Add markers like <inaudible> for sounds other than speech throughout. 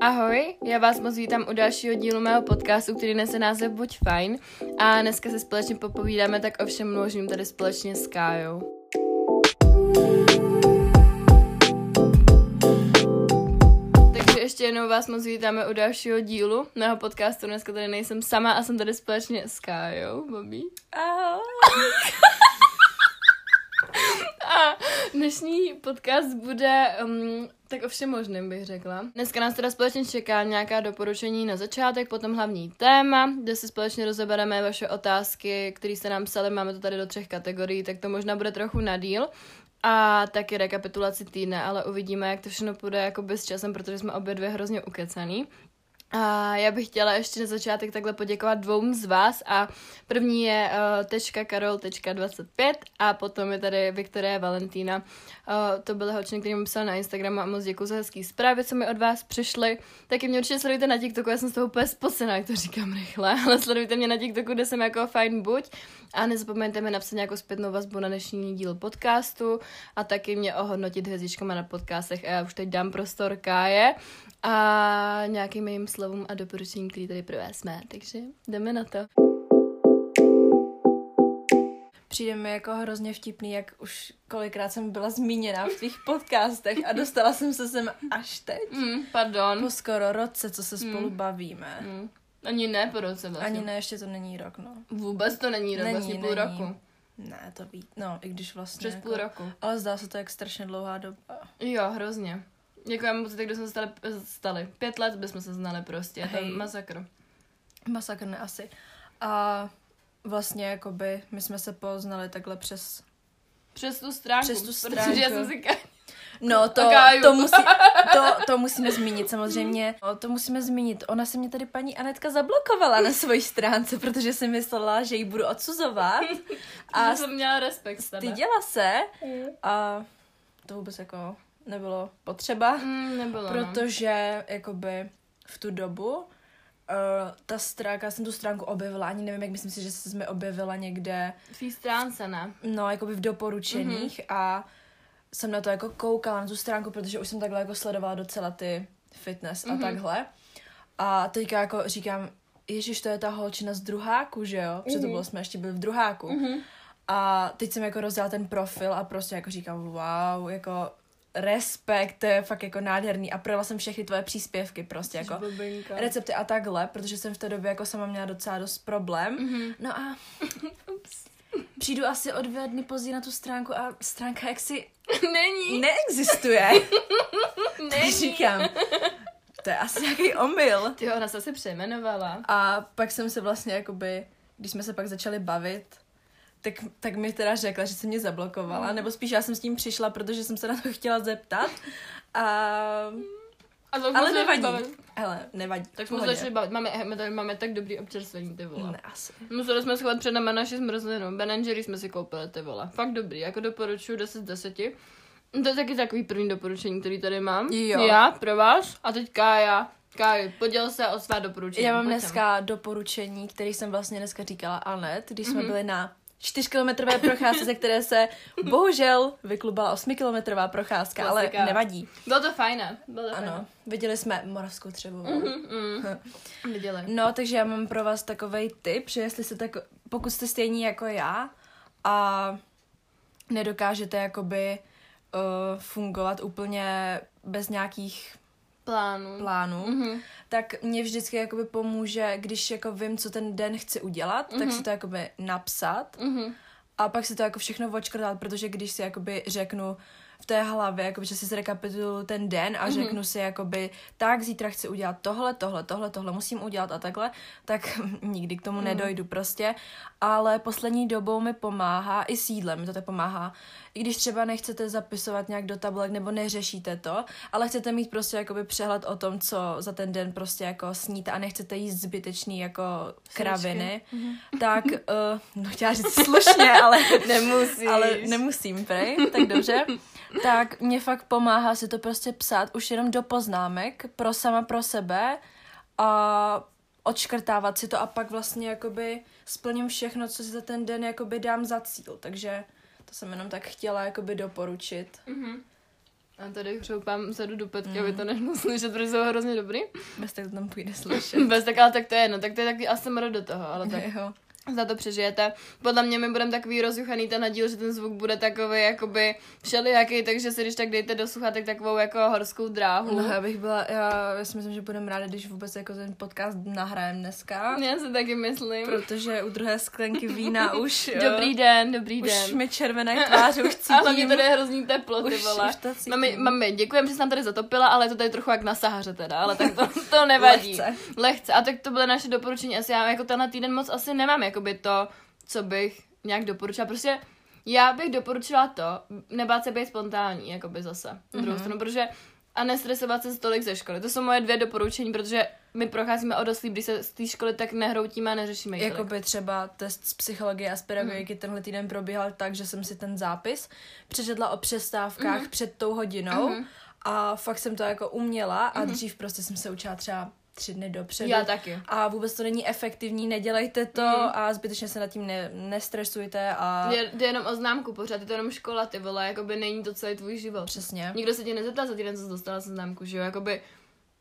Ahoj, já vás moc vítám u dalšího dílu mého podcastu, který nese název Buď fajn a dneska se společně popovídáme tak o všem možným tady společně s Kájou. Takže ještě jednou vás moc vítáme u dalšího dílu mého podcastu. Dneska tady nejsem sama a jsem tady společně s Kájou, Bobby. Ahoj. <laughs> <laughs> Dnešní podcast bude um, tak o všem bych řekla. Dneska nás teda společně čeká nějaká doporučení na začátek, potom hlavní téma, kde si společně rozebereme vaše otázky, které jste nám psali, máme to tady do třech kategorií, tak to možná bude trochu na díl. A taky rekapitulaci týdne, ale uvidíme, jak to všechno půjde jako bez časem, protože jsme obě dvě hrozně ukecaný. A já bych chtěla ještě na začátek takhle poděkovat dvou z vás a první je uh, .karol.25 a potom je tady Viktoria Valentína. Uh, to byly holčiny, který mi psal na Instagramu a moc děkuji za hezký zprávy, co mi od vás přišly. Taky mě určitě sledujte na TikToku, já jsem z toho úplně spocená, jak to říkám rychle, <laughs> ale sledujte mě na TikToku, kde jsem jako fajn buď a nezapomeňte mi napsat nějakou zpětnou vazbu na dnešní díl podcastu a taky mě ohodnotit hvězdičkama na podcastech a já už teď dám prostor Káje a nějakým jejím slovům a doporučením, který tady pro vás má. Takže jdeme na to. Přijde mi jako hrozně vtipný, jak už kolikrát jsem byla zmíněna v tvých podcastech a dostala jsem se sem až teď. Mm, pardon. Po skoro roce, co se spolu Mm. bavíme. Mm. Ani ne po roce vlastně. Ani ne, ještě to není rok, no. Vůbec to není rok, Není, vlastně půl není. roku. Ne, to ví. No, i když vlastně. Přes jako... půl roku. Ale zdá se to jak strašně dlouhá doba. Jo, hrozně. Jako já mám pocit, když jsme se stali, stali. Pět let bychom se znali prostě. Je to Hej. masakr. Masakr ne asi. A vlastně jakoby my jsme se poznali takhle přes... Přes tu stránku. Přes tu Protože já stránku. jsem si ka- No <laughs> to, to, musí, <laughs> to, to musíme zmínit samozřejmě. No, to musíme zmínit. Ona se mě tady paní Anetka zablokovala na svojí stránce, protože si myslela, že ji budu odsuzovat. <laughs> a jsem měla respekt styděla se a to vůbec jako nebylo potřeba, Mm, nebylo, no. protože jakoby v tu dobu uh, ta stránka, já jsem tu stránku objevila, ani nevím, jak myslím si, že se mi objevila někde V té stránce, ne? no, jakoby v doporučeních mm-hmm. a jsem na to jako koukala na tu stránku, protože už jsem takhle jako sledovala docela ty fitness a Mhm. takhle. A teďka jako říkám, ježiš, to je ta holčina z druháku, že jo? Protože to bylo, jsme ještě byli v druháku. Mhm. A teď jsem jako rozdělala ten profil a prostě jako říkám, wow, jako respekt, to je fakt jako nádherný a projela jsem všechny tvoje příspěvky prostě jako Bobinka. recepty a takhle, protože jsem v té době jako sama měla docela dost problém. Mhm. No a <laughs> přijdu asi o dva dny později na tu stránku a stránka jaksi <laughs> Není. neexistuje. <laughs> Tak Není. říkám, to je asi nějaký omyl. Ty ona se asi přejmenovala. A pak jsem se vlastně jakoby, když jsme se pak začali bavit, tak, tak mi teda řekla, že se mě zablokovala, nebo spíš já jsem s tím přišla, protože jsem se na to chtěla zeptat. A... A to Ale nevadí. bavili. Hele, nevadí. Tak jsme začali bavit. Máme, my tady máme tak dobrý občerstvení, ty vole. Ne, asi. Museli jsme schovat před náma naši zmrzlinu. Ben Jerry jsme si koupili, ty vole. Fakt dobrý, jako doporučuji 10 z 10. To je taky takový první doporučení, který tady mám. Jo. Já, pro vás. A teď Kája. Káju, poděl se o svá doporučení. Já mám Pojď sem. dneska doporučení, který jsem vlastně dneska říkala Anet, když jsme byli na 4-kilometrové procházce, ze které se bohužel vyklubala 8-kilometrová procházka, ale Klasika. nevadí. Bylo to fajné. Bylo to fajné. Ano, viděli jsme Moravskou třebu. Mm, mm. Viděli. No, takže já mám pro vás takový tip, že jestli se tak, pokud jste stejní jako já a nedokážete jakoby uh, fungovat úplně bez nějakých Plánu. plánů, Mhm. tak mě vždycky jakoby pomůže, když jako vím, co ten den chci udělat, tak si to jakoby napsat. Mhm. a pak si to jako všechno očkrtat, protože když si jakoby řeknu v té hlavě, jakoby, že si zrekapituluju ten den a řeknu si jakoby, tak zítra chci udělat tohle, tohle, tohle, tohle musím udělat a takhle, tak <laughs> nikdy k tomu nedojdu prostě, ale poslední dobou mi pomáhá, i s jídlem mi to tak pomáhá, i když třeba nechcete zapisovat nějak do tabulek nebo neřešíte to, ale chcete mít prostě jakoby přehled o tom, co za ten den prostě jako sníte a nechcete jíst zbytečný jako kraviny, tak, uh, <laughs> no chtěla říct slušně, ale <laughs> Nemusíš. ale nemusím, prej, tak dobře. Tak mě fakt pomáhá si to prostě psát už jenom do poznámek, pro sama pro sebe a odškrtávat si to a pak vlastně jakoby splním všechno, co si za ten den jakoby dám za cíl, takže to jsem jenom tak chtěla jakoby doporučit. Mhm. A tady chřoupám zadu do petky, mm. aby to nešlo slyšet, protože jsou hrozně dobrý. Bez tak to tam půjde <laughs> slyšet. Bez tak, ale tak to je jedno, tak to je taky asi do toho, ale tak. Jo. Za to přežijete. Podle mě my budeme takový rozjuchaný ten díl, že ten zvuk bude takový jakoby všelijaký, takže si když tak dejte do sluchatek takovou jako horskou dráhu. No, já bych byla, já, já si myslím, že budeme rádi, když vůbec jako ten podcast nahrajeme dneska. Já si taky myslím. Protože u druhé sklenky vína <laughs> už... dobrý den, dobrý den. Už mi červené tváře už <laughs> cítím. A hlavně tady je hrozný teplo, ty vole. Už, už mami, mami, děkujeme, že jsi nám tady zatopila, ale je to tady trochu jak na Sahaře teda, ale tak to, to nevadí. Lehce. Lehce. A tak to byly naše doporučení. Asi já jako tenhle týden moc asi nemám, jakoby to co bych nějak doporučila. Prostě já bych doporučila to, nebát se být spontánní, jako by zase, mm-hmm. druhou mhm. stranu, protože a nestresovat se tolik ze školy. To jsou moje dvě doporučení, protože my procházíme o dost když se z té školy tak nehroutíme a neřešíme Jakoby třeba test z psychologie a z pedagogiky mm. tenhle týden probíhal tak, že jsem si ten zápis přečetla o přestávkách mm. před tou hodinou mm. a fakt jsem to jako uměla a mm. dřív prostě jsem se učila třeba tři dny dopředu. Já taky. A vůbec to není efektivní, nedělejte to mm. a zbytečně se nad tím ne, nestresujte a... Jde, jde jenom o známku pořád, je to jenom škola, ty vole, jakoby není to celý tvůj život. Přesně. Nikdo se tě nezeptá za týden, co jsi dostala se známku, že jo, jakoby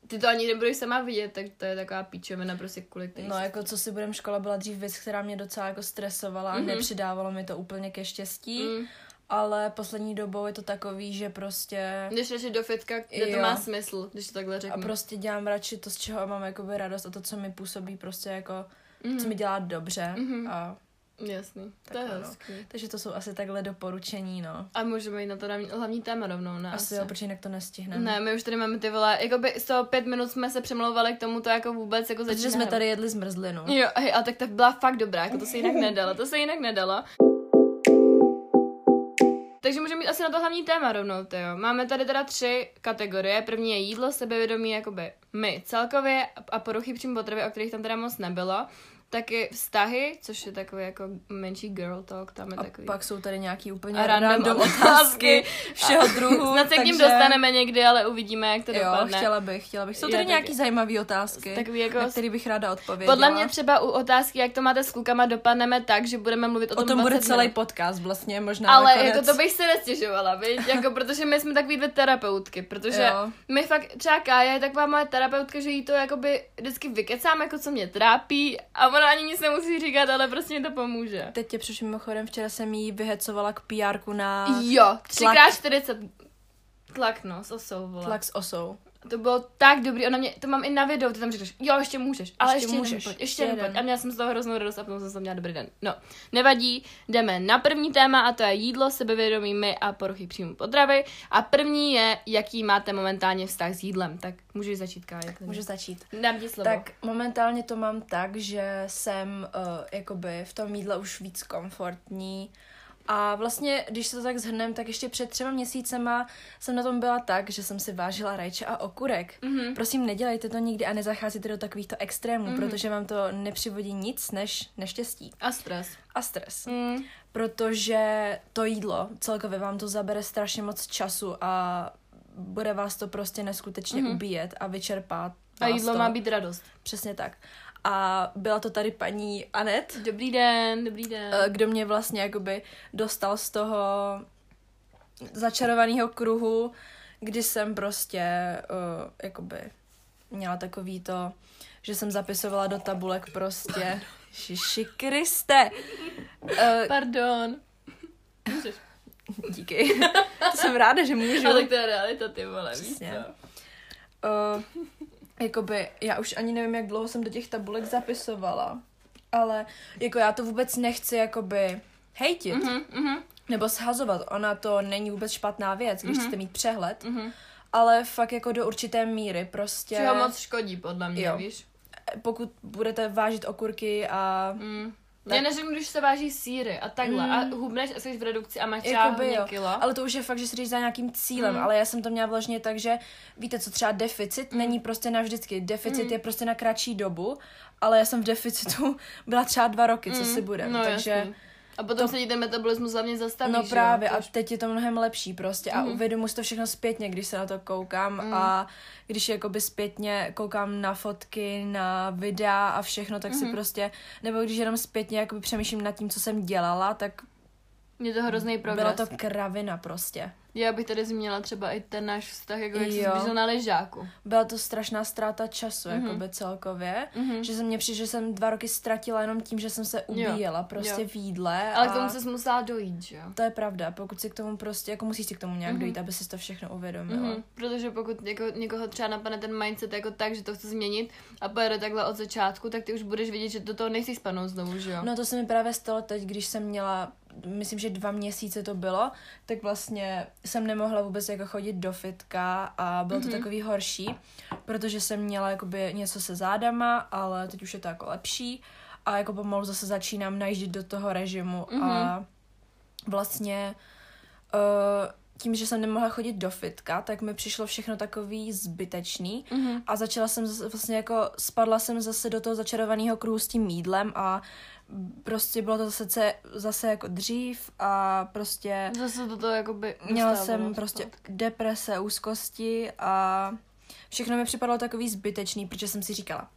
ty to ani nebudeš sama vidět, tak to je taková píčovina prostě kvůli který No jako co si budem, škola byla dřív věc, která mě docela jako stresovala mm-hmm. a nepřidávalo mi to úplně ke štěstí. Mm ale poslední dobou je to takový, že prostě... Když radši do fitka, kde jo. to má smysl, když to takhle řeknu. A prostě dělám radši to, z čeho mám jakoby radost a to, co mi působí prostě jako, mm-hmm. co mi dělá dobře mm-hmm. a Jasný, to je no. Takže to jsou asi takhle doporučení, no. A můžeme jít na to hlavní téma rovnou, ne? Asi, asi. jo, protože jinak to nestihneme. Ne, my už tady máme ty vole, jako by z toho pět minut jsme se přemlouvali k tomu to jako vůbec jako začíná. Protože jsme tady jedli zmrzlinu. Jo, hej, a tak to byla fakt dobrá, jako to se jinak nedalo, to se jinak nedalo. Takže můžeme mít asi na to hlavní téma rovnou, jo. Máme tady teda tři kategorie. První je jídlo, sebevědomí, jakoby my celkově a poruchy přímo potravy, o kterých tam teda moc nebylo taky vztahy, což je takový jako menší girl talk, tam je a takový. pak jsou tady nějaký úplně random, random otázky všeho druhu. Snad se k ním dostaneme někdy, ale uvidíme, jak to jo, dopadne. chtěla bych, chtěla bych. Jsou tady nějaký zajímavé otázky, takový jako, na který bych ráda odpověděla. Podle mě třeba u otázky, jak to máte s klukama, dopadneme tak, že budeme mluvit o tom O tom bude celý podcast vlastně, možná Ale nakonec. jako to bych se nestěžovala, viď? <laughs> jako, protože my jsme takový dvě terapeutky, protože jo. my fakt, třeba Kája je taková moje terapeutka, že jí to jakoby vždycky vykecám, jako co mě trápí a ona ani nic nemusí říkat, ale prostě mi to pomůže. Teď tě přišli mimochodem, včera jsem jí vyhecovala k pr na... Jo, 3x40 tlak, no, s osou, vole. Tlak s osou. To bylo tak dobrý, ona mě, to mám i na videu, ty tam říkáš, jo, ještě můžeš, ale ještě, ještě můžeš, jeden, pojď, ještě jeden. pojď. A měla jsem z toho hroznou radost a potom jsem měla dobrý den. No, nevadí, jdeme na první téma a to je jídlo, sebevědomí my a poruchy příjmu potravy. A první je, jaký máte momentálně vztah s jídlem. Tak můžeš začít, Kája. Můžu začít. Dám ti slovo. Tak momentálně to mám tak, že jsem uh, jakoby v tom jídle už víc komfortní. A vlastně, když se to tak zhrnem, tak ještě před třema měsícema jsem na tom byla tak, že jsem si vážila rajče a okurek. Mm-hmm. Prosím, nedělejte to nikdy a nezacházíte do takovýchto extrémů, mm-hmm. protože vám to nepřivodí nic než neštěstí. A stres. A stres. Mm. Protože to jídlo celkově vám to zabere strašně moc času a bude vás to prostě neskutečně mm-hmm. ubíjet a vyčerpat. A jídlo to. má být radost. Přesně tak a byla to tady paní Anet. Dobrý den, dobrý den. Eh, kdo mě vlastně jakoby dostal z toho začarovaného kruhu, kdy jsem prostě uh, jakoby měla takový to, že jsem zapisovala do tabulek prostě Šiši Kriste. Uh, Pardon. Můžeš. Díky. jsem ráda, že můžu. Ale to je realita, ty vole, Přesně. víš co? Uh, jakoby, já už ani nevím, jak dlouho jsem do těch tabulek zapisovala, ale jako já to vůbec nechci jakoby hejtit. Mm-hmm, mm-hmm. Nebo shazovat. Ona to není vůbec špatná věc, když mm-hmm. chcete mít přehled. Mm-hmm. Ale fakt jako do určité míry prostě... Čeho moc škodí, podle mě, jo. víš? Pokud budete vážit okurky a... Mm tak... Já neřeknu, když se váží síry a takhle mm. a hubneš a jsi v redukci a máš třeba kilo. Ale to už je fakt, že si jdeš za nějakým cílem, mm. ale já jsem to měla vlastně tak, že víte co, třeba deficit mm. není prostě navždycky. Deficit mm. je prostě na kratší dobu, ale já jsem v deficitu <laughs> byla třeba dva roky, co mm. si budem, no, takže... Jasný a potom to... se ti ten metabolismus hlavně zastaví, No právě, a teď je to mnohem lepší prostě a mm. uvědomuji si to všechno zpětně, když se na to koukám mm. a když jakoby zpětně koukám na fotky, na videa a všechno, tak mm. si mhm. prostě, nebo když jenom zpětně jakoby přemýšlím nad tím, co jsem dělala, tak Je to hrozný progres. Byla to kravina prostě. Já bych tady zmínila třeba i ten náš vztah, jako jak se Jo. zblížil na ležáku. Byla to strašná ztráta času, Mhm. mm-hmm. jakoby celkově. Mhm. Mm-hmm. Že jsem mě přišlo, že jsem dva roky ztratila jenom tím, že jsem se ubíjela prostě jo. v jídle. Ale k tomu se musela dojít, že jo? To je pravda, pokud si k tomu prostě, jako musíš si k tomu nějak Mhm. mm-hmm. dojít, aby si to všechno uvědomila. Mhm, protože pokud jako někoho třeba napadne ten mindset jako tak, že to chce změnit a pojede takhle od začátku, tak ty už budeš vidět, že do toho nechceš spadnout znovu, že jo? No to se mi právě stalo teď, když jsem měla, myslím, že dva měsíce to bylo, tak vlastně jsem nemohla vůbec jako chodit do fitka a bylo to Mhm. takový horší, protože jsem měla jakoby něco se zádama, ale teď už je to jako lepší a jako pomalu zase začínám najíždět do toho režimu Mhm. a vlastně uh, tím, že jsem nemohla chodit do fitka, tak mi přišlo všechno takový zbytečný Mhm. a začala jsem zase, vlastně jako, spadla jsem zase do toho začarovaného kruhu s tím jídlem a prostě bylo to zase, zase jako dřív a prostě Zase do toho jakoby měla jsem prostě zpátky. deprese, úzkosti a všechno mi připadalo takový zbytečný, protože jsem si říkala,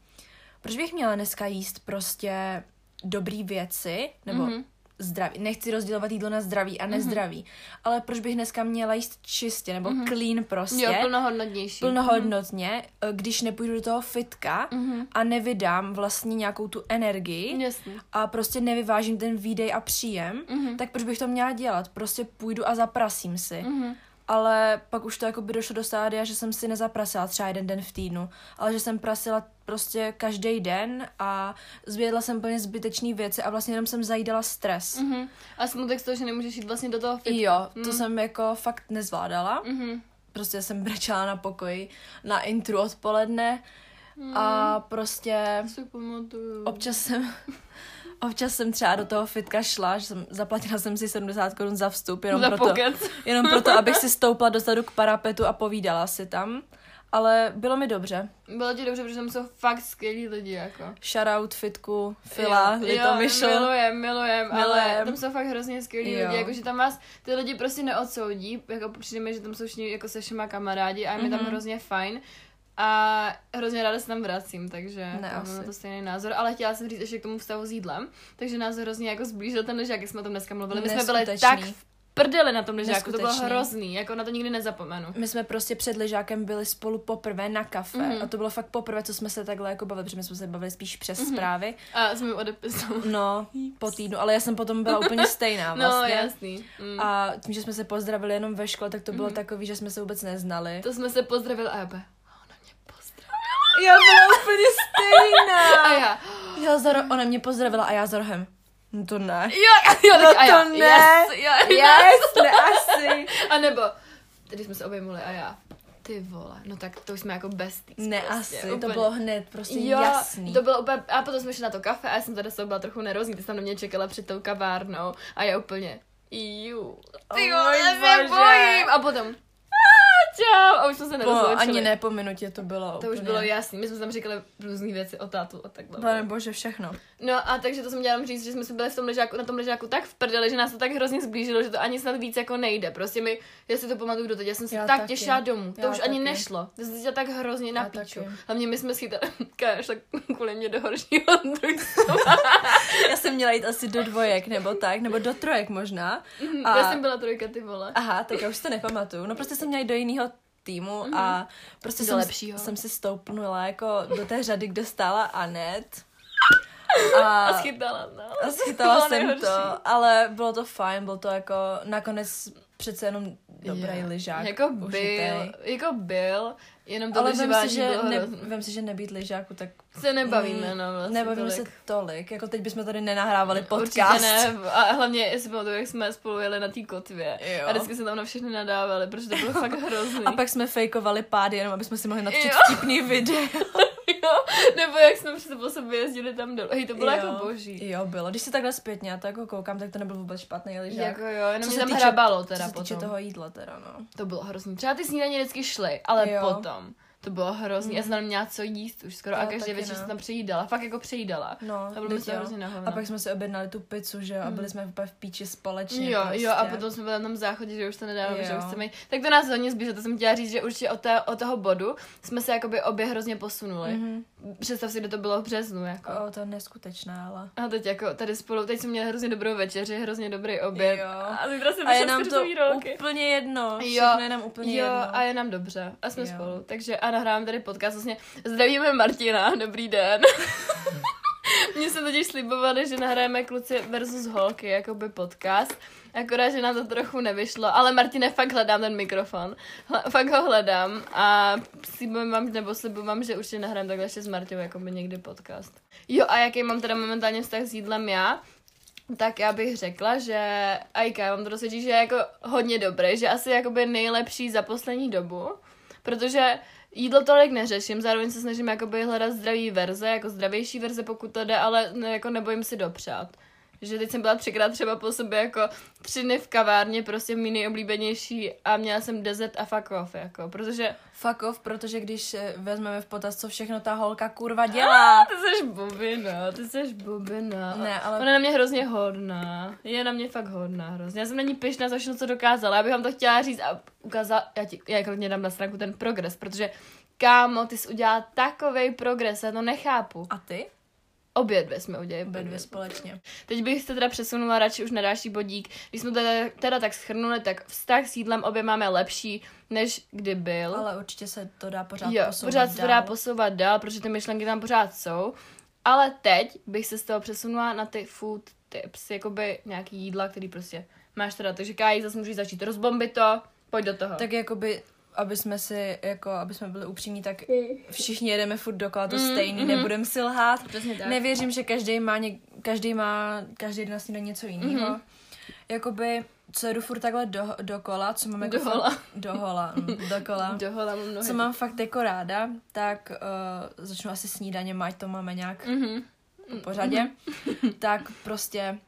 proč bych měla dneska jíst prostě dobrý věci, nebo Mhm. mm-hmm. Zdraví. Nechci rozdělovat jídlo na zdraví a nezdraví, mm-hmm. ale proč bych dneska měla jíst čistě, nebo mm-hmm. clean prostě Jo, plnohodnotnější. plnohodnotně, eh, když nepůjdu do toho fitka Mhm. a nevydám vlastně nějakou tu energii Jasně. a prostě nevyvážím ten výdej a příjem, Mhm. tak proč bych to měla dělat? Prostě půjdu a zaprasím si. Mhm. Ale pak už to jako by došlo do stádia, že jsem si nezaprasila třeba jeden den v týdnu, ale že jsem prasila prostě každý den a zvědla jsem plně zbytečné věci a vlastně jenom jsem zajídala stres. Mhm. A smutek z toho, že nemůžeš jít vlastně do toho fitka. Jo, to jsem jako fakt nezvládala. Mhm. Prostě jsem brečela na pokoji na intru odpoledne a prostě Si pamatuju. občas jsem <laughs> občas jsem třeba do toho fitka šla, že jsem, zaplatila jsem si 70 korun za vstup, jenom Za proto, jenom proto, abych si stoupla dozadu k parapetu a povídala si tam. Ale bylo mi dobře. Bylo ti dobře, protože tam jsou fakt skvělí lidi, jako. Shoutout fitku, Fila, jo, Litomyšl. milujem, milujem, ale Milujem. tam jsou fakt hrozně skvělí Jo. lidi, jakože tam vás ty lidi prostě neodsoudí, jako přijde mi, že tam jsou všichni jako se všema kamarádi a je mi tam Mhm. hrozně fajn. A hrozně ráda se tam vracím, takže Ne, tam mám to stejný názor. Ale chtěla jsem říct ještě k tomu vztahu s jídlem, takže nás hrozně jako zblížil ten ležák, jak jsme o tom dneska mluvili. My jsme byli tak v prdeli na tom ležáku, to bylo hrozný, jako na to nikdy nezapomenu. My jsme prostě před ležákem byli spolu poprvé na kafe Mhm. a to bylo fakt poprvé, co jsme se takhle jako bavili, protože my jsme se bavili spíš přes Mhm. zprávy. A jsme odepisou. No, po týdnu, ale já jsem potom byla úplně stejná <laughs> No, vlastně. jasný. Mm. A tím, že jsme se pozdravili jenom ve škole, tak to bylo Mhm. takový, že jsme se vůbec neznali. To jsme se pozdravili a já be, ona mě pozdravila. Já byla úplně stejná. A já, Já za ro- ona mě pozdravila a já za rohem. No to ne. jo, jo, No tak a já, to ne. yes, jo, Yes, ne asi. A nebo, tady jsme se objemuli a já, ty vole, no tak to už jsme jako besties. Ne prostě, asi, to úplně. bylo hned prostě jo, jasný. to bylo úplně, a potom jsme šli na to kafe a já jsem tady se byla trochu nervózní, ty jsi tam na mě čekala před tou kavárnou a já úplně, ju, ty Oh vole, se bojím. A potom, "Ah, čau, a už jsme se nerozloučili. ani ne po minutě to bylo To úplně. už bylo jasný, my jsme tam říkali různé věci o tátu a takhle. Pane bože, všechno. No a takže to jsem měla říct, že jsme se byli v tom ležáku, na tom ležáku tak v prdeli, že nás to tak hrozně zblížilo, že to ani snad víc jako nejde. Prostě mi, já si to pamatuju doteď, já jsem se Já tak taky. těšila domů. To Já už ani taky. nešlo. To se tak hrozně na píču. taky. Hlavně my jsme schytali, <laughs> káš, tak kvůli mě do horšího. <laughs> Já jsem měla jít asi do dvojek nebo tak, nebo do trojek možná. A- Já jsem byla trojka, ty vole. Aha, tak já už to nepamatuju. No prostě jsem měla jít do jiného týmu a prostě Do jsem, lepšího. jsem si stoupnula jako do té řady, kde stála Anet. <laughs> A, A schytala, no. a schytala Bylo jsem nejhorší. to, ale bylo to fajn, byl to jako nakonec přece jenom dobrý Jo. lyžák. Jako užitej. byl, jako byl, jenom to Ale vem si, že, ne, vem si, že nebýt lyžáku, tak Se nebavíme, Mm, no vlastně nebavíme tolik. se tolik. Jako teď bychom tady nenahrávali podcast. Určitě ne. A hlavně, jestli pamatuju, jak jsme spolu jeli na té kotvě. Jo. A vždycky jsme tam na všechny nadávali, protože to bylo fakt <laughs> hrozný. A pak jsme fejkovali pády, jenom aby jsme si mohli natočit vtipný video. <laughs> jo, nebo jak jsme přece po sobě jezdili tam dolů. Hej, to bylo Jo. jako boží. Jo, bylo. Když si takhle zpětně na to jako koukám, tak to nebyl vůbec špatný lyžák. Jako jo, jenom Co mě se tam týče- hrabalo Co teda se týče potom. toho jídla teda, no. To bylo hrozný. Třeba ty snídaně vždycky šly, ale Jo. potom. To bylo hrozný. Já jsem tam neměla co jíst už skoro Já a každý večer jsem tam přejídala. Fakt jako přejídala. No, A bylo to hrozně na hovno. A pak jsme si objednali tu pizzu, že jo, a byli jsme úplně v píči společně. Jo, prostě. jo, a potom jsme byli na tom záchodě, že už to nedáme, že už chceme jít. Tak to nás hodně zbíže, to jsem chtěla říct, že určitě od, té, od toho bodu jsme se jakoby obě hrozně posunuli. Mhm. Představ si, kde to bylo v březnu, jako. O, to je neskutečné, ale. A teď jako tady spolu, teď jsme měli hrozně dobrou večeři, hrozně dobrý oběd. Jo. A zítra se A je nám to úplně jedno. Jo, Všechno je nám úplně jo, jedno. a je nám dobře. A jsme Jo. spolu. Takže a nahráváme tady podcast. Vlastně zdravíme Martina, dobrý den. <laughs> Mně se totiž slibovali, že nahrajeme kluci versus holky, jakoby podcast. Akorát, že nám to trochu nevyšlo, ale Martine, fakt hledám ten mikrofon. Hle, fakt ho hledám a slibuji vám, nebo slibuji vám, že určitě nahrajeme takhle ještě s Martou, jakoby někdy podcast. Jo, a jaký mám teda momentálně vztah s jídlem já? Tak já bych řekla, že Ajka, já mám to dosvědčí, že je jako hodně dobrý, že asi jakoby nejlepší za poslední dobu, protože jídlo tolik neřeším, zároveň se snažím jakoby hledat zdravý verze, jako zdravější verze, pokud to jde, ale jako nebojím si dopřát. Že teď jsem byla třikrát třeba po sobě jako tři dny v kavárně, prostě mý nejoblíbenější a měla jsem desert a fuck off, jako, protože Fuck off, protože když eh, vezmeme v potaz, co všechno ta holka kurva dělá. ty jsi bobina, ty jsi bobina. Ne, ale- Ona je na mě hrozně hodná. Je na mě fakt hodná hrozně. Já jsem na ní pyšná za všechno, co dokázala. Já bych vám to chtěla říct a ukázala, já ti, já klidně dám na stránku ten progres, protože kámo, ty jsi udělala takovej progres, já to nechápu. A ty? Obě dvě jsme udělali. Obě dvě společně. Teď bych se teda přesunula radši už na další bodík. Když jsme teda, teda tak schrnuli, tak vztah s jídlem obě máme lepší, než kdy byl. Ale určitě se to dá pořád jo, posouvat pořád se to dál. dá posouvat dál, protože ty myšlenky tam pořád jsou. Ale teď bych se z toho přesunula na ty food tips, jakoby nějaký jídla, který prostě máš teda. Takže Káji, zase můžeš začít rozbombit to, pojď do toho. Tak jakoby, aby jsme si, jako, aby jsme byli upřímní, tak všichni jedeme furt dokola to Mm, stejný, mhm. nebudem si lhát. Přesně tak. Nevěřím, že každý má, něk, každý má, každý den snídaní něco jiného. Mhm. Jakoby, co jedu furt takhle do, dokola, co mám jako Dohola. Fakt, dohola, mm, dokola. <laughs> Dohola mám. Co mám fakt jako ráda, tak uh, začnu asi snídaně, ať to máme nějak Mhm. po pořadě. <laughs> tak prostě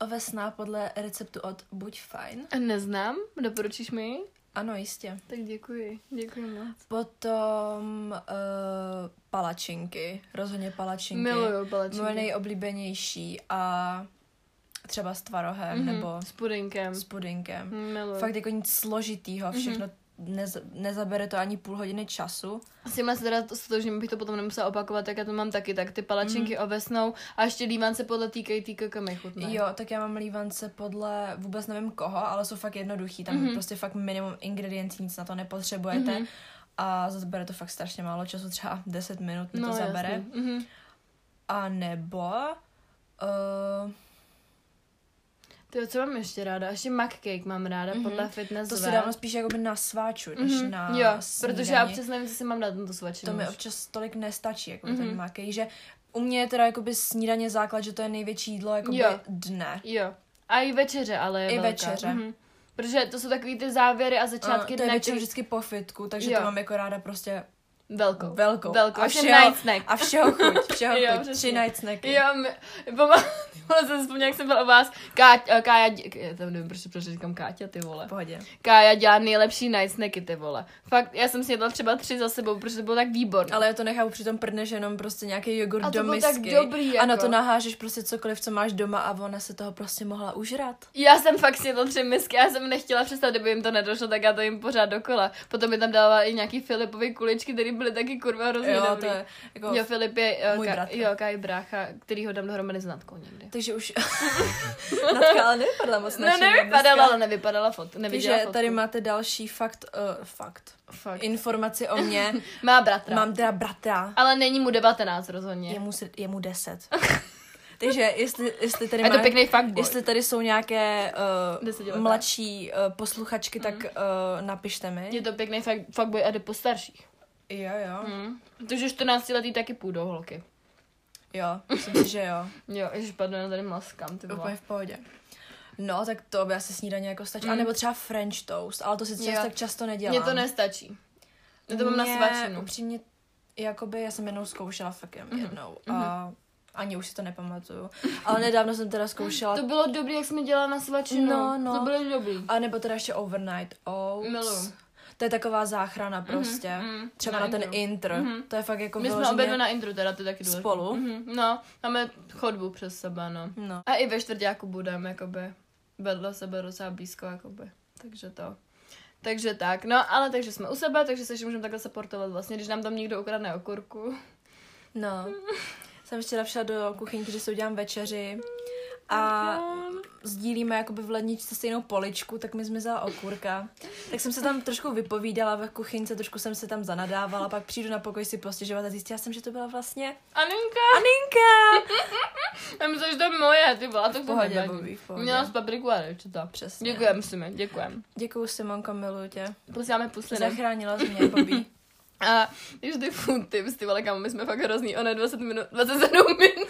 ovesná podle receptu od Buď fajn. Neznám, doporučíš mi ji? Ano, jistě. Tak děkuji, děkuji moc. Potom uh, palačinky, rozhodně palačinky. Miluju palačinky. Moje nejoblíbenější a třeba s tvarohem Mhm, nebo S pudinkem. s pudinkem. Miluju. Fakt jako nic složitýho, všechno nez, nezabere to ani půl hodiny času. S tímhle se teda to stotožním, bych to potom nemusela opakovat, tak já to mám taky, tak ty palačinky Mhm. ovesnou a ještě lívance podle týkají týka mi chutnají. Jo, tak já mám lívance podle vůbec nevím koho, ale jsou fakt jednoduchý. Tam Mhm. prostě fakt minimum ingrediencí, nic na to nepotřebujete. Mhm. A zabere to fakt strašně málo času, třeba 10 minut mi to zabere. jasný. Mhm. A nebo... Uh, Ty, co mám ještě ráda? Ještě mac cake mám ráda, Mhm. podle fitness to si dávám spíš jakoby na sváču, než Mhm. na Jo, snídani. protože já občas nevím, co si mám dát na to svačinu. To mi občas tolik nestačí, jako Mhm. ten makej, že u mě je teda jakoby snídaně základ, že to je největší jídlo jakoby Jo. dne. Jo. A i večeře, ale je I velká. večeře. Mhm. Protože to jsou takový ty závěry a začátky A to je dne, většinou který... vždycky po fitku, takže Jo. to mám jako ráda prostě Velkou. velkou. Velkou. A všeho, night snack. a všeho chuť, <laughs> všeho Jo, chuť. Tři night snacky. Jo, my, pamatuju, <laughs> jsem vzpomněla, jak jsem byla u vás. Káť, eh, Kája, tam nevím, proč, proč říkám Káťa, ty vole. V pohodě. Kája dělá nejlepší night snacky, ty vole. Fakt, já jsem snědla třeba tři za sebou, protože to bylo tak výborné. Ale já to nechápu, přitom prdneš jenom prostě nějaký jogurt do misky. tak dobrý, A na jako. to nahážeš prostě cokoliv, co máš doma a ona se toho prostě mohla užrat. Já jsem fakt snědla tři misky, já jsem nechtěla přestat, kdyby jim to nedošlo, tak já to jim pořád dokola. Potom mi tam dala i nějaký Filipovy kuličky, které byly taky kurva hrozně Jo, dobrý. to je jako... Jo, Filip je, Můj ka, bratr. jo, Kaj brácha, který ho dám dohromady s Natkou někdy. Takže už... <laughs> Natka ale nevypadala moc No nevypadala, dneska. ale nevypadala fot, neviděla Takže fotku. tady máte další fakt, uh, fakt, Fakt. informaci o mě. <laughs> Má bratra. Mám teda bratra, Ale není mu 19 rozhodně. je mu, je mu 10. Takže jestli, jestli tady Je to má- pěkný fuckboy. Jestli tady jsou nějaké uh, mladší uh, posluchačky, tak uh, napište mi. Je to pěkný fakt, fuckboy a jde po starších. Jo, jo. Hmm. Takže 14 letý taky půjdou holky. Jo, myslím si, že jo. Jo, ježiš, pardon, já tady maskám, ty Úplně v pohodě. No, tak to by asi snídaně jako stačí. Mm. A nebo třeba French toast, ale to si čas, tak často nedělám. Mně to nestačí. Já to mám na svačinu. upřímně, jakoby já jsem jednou zkoušela fakt jenom Mhm. jednou. A ani už si to nepamatuju. Ale nedávno jsem teda zkoušela. To bylo dobrý, jak jsme dělali na svačinu. No, no. To bylo dobrý. A nebo teda ještě overnight oats. Miluju. To je taková záchrana prostě. mhm, Třeba na na, ten intro. intr. Mhm. To je fakt jako My jsme obě na intru, teda to je taky důležité. Spolu? Mhm, no, máme chodbu přes sebe, no. No. A i ve čtvrtáku budeme, jakoby, vedle sebe docela blízko, jakoby. Takže to. Takže tak, no, ale takže jsme u sebe, takže se ještě můžeme takhle supportovat vlastně, když nám tam někdo ukradne okurku. No. <laughs> Jsem včera šla do kuchyňky, že si udělám večeři a sdílíme jakoby v ledničce stejnou poličku, tak mi zmizela okurka. Tak jsem se tam trošku vypovídala ve kuchyňce, trošku jsem se tam zanadávala, pak přijdu na pokoj si postěžovat a zjistila jsem, že to byla vlastně Aninka! Aninka! <laughs> Já myslím, že to je moje, ty vole, to V pohodě, nevadí. Bobby, v pohodě. Měla z papriku a rajčata. Přesně. Děkujem si mi, děkujem. Děkuju Simonko, miluju tě. Posíláme pusliny. Zachránila jsi mě, Bobby. <laughs> A když ty food tips, ty vole, kámo, my jsme fakt hrozný, ono je 20 minut, 27 minut.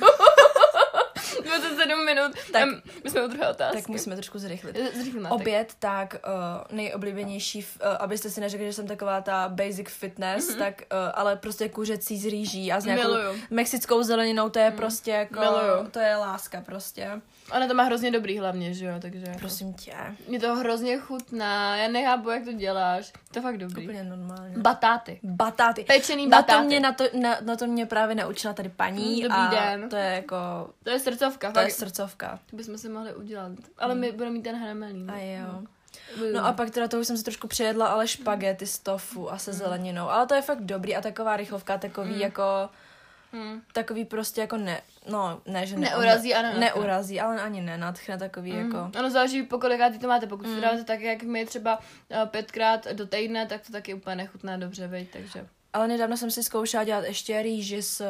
27 minut. Tak. Tak, my jsme u druhé otázky. tak musíme trošku zrychlit. Zrychlíme. Oběd, tak uh, nejoblíbenější, uh, abyste si neřekli, že jsem taková ta basic fitness, mm-hmm. tak uh, ale prostě kuřecí z rýží a s nějakou Miluju. mexickou zeleninou, to je mm. prostě jako, Miluju. to je láska prostě. Ona to má hrozně dobrý hlavně, že jo, takže jako. Prosím tě, Mě to hrozně chutná, já nechápu, jak to děláš. To je fakt dobrý. úplně normálně. Batáty. Batáty. Pečený Na batáty. to, mě, na, to, na, na to mě právě naučila tady paní Dobrý a den. to je jako, To je srdcovka, to je fakt. srdcovka. To bychom si mohli udělat. Ale my budeme mít ten hramelý. A jo. No. No a pak teda to už jsem si trošku přejedla, ale špagety z tofu a se zeleninou. Ale to je fakt dobrý a taková rychlovka, takový jako, Hmm. takový prostě jako ne, no ne, že ne, Neurazí a nenatchne. Neurazí, ale ani nenatchne takový Mm. jako, Ono záleží, po kolikátý to máte. Pokud mm. to dáte tak, jak my třeba eh, pětkrát do týdne, tak to taky úplně nechutná dobře, veď, takže. ale nedávno jsem si zkoušela dělat ještě rýži s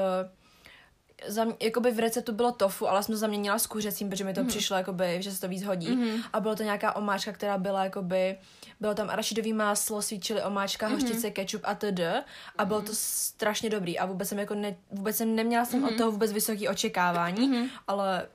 Zam, jakoby v receptu bylo tofu, ale jsem to zaměnila s kuřecím, protože mi to mm. přišlo, jakoby, že se to víc hodí. Mm. A bylo to nějaká omáčka, která byla jakoby, bylo tam arašidový máslo, chili omáčka, mm. hořčice, ketchup a td. A bylo to strašně dobrý a vůbec jsem jako ne, vůbec jsem neměla jsem mm. od toho vůbec vysoké očekávání, mm. ale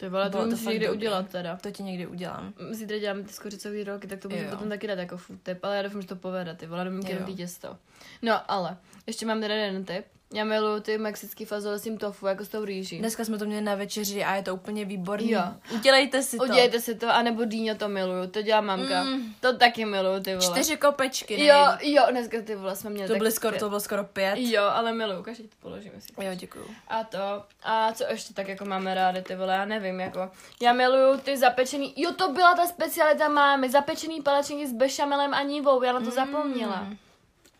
Ty vole, to Bylo to musíš fakt někdy dobrý. udělat teda. to ti někdy udělám. Zítra děláme ty skořicové roky, tak to Jo. potom taky dát jako food tip, ale já doufám, že to povede, ty vole, Jo. ty těsto. No, ale, ještě mám teda jeden tip. Já miluju ty mexický fazole s tím tofu, jako s tou rýží. Dneska jsme to měli na večeři a je to úplně výborný. Jo. Udělejte si to. Udělejte si to, anebo dýňo to miluju, to dělá mamka. Mm. To taky miluju, ty vole. Čtyři kopečky. Jo, nejvíc. jo, dneska ty vole jsme měli To byly skoro, to bylo skoro pět. Jo, ale miluju, každý to položíme si. Jo, děkuju. A to, a co ještě tak jako máme rádi, ty vole, já nevím, jako, já miluju ty zapečený, jo, to byla ta specialita mámy, zapečený palačinky s bešamelem a nivou, já na to zapomněla.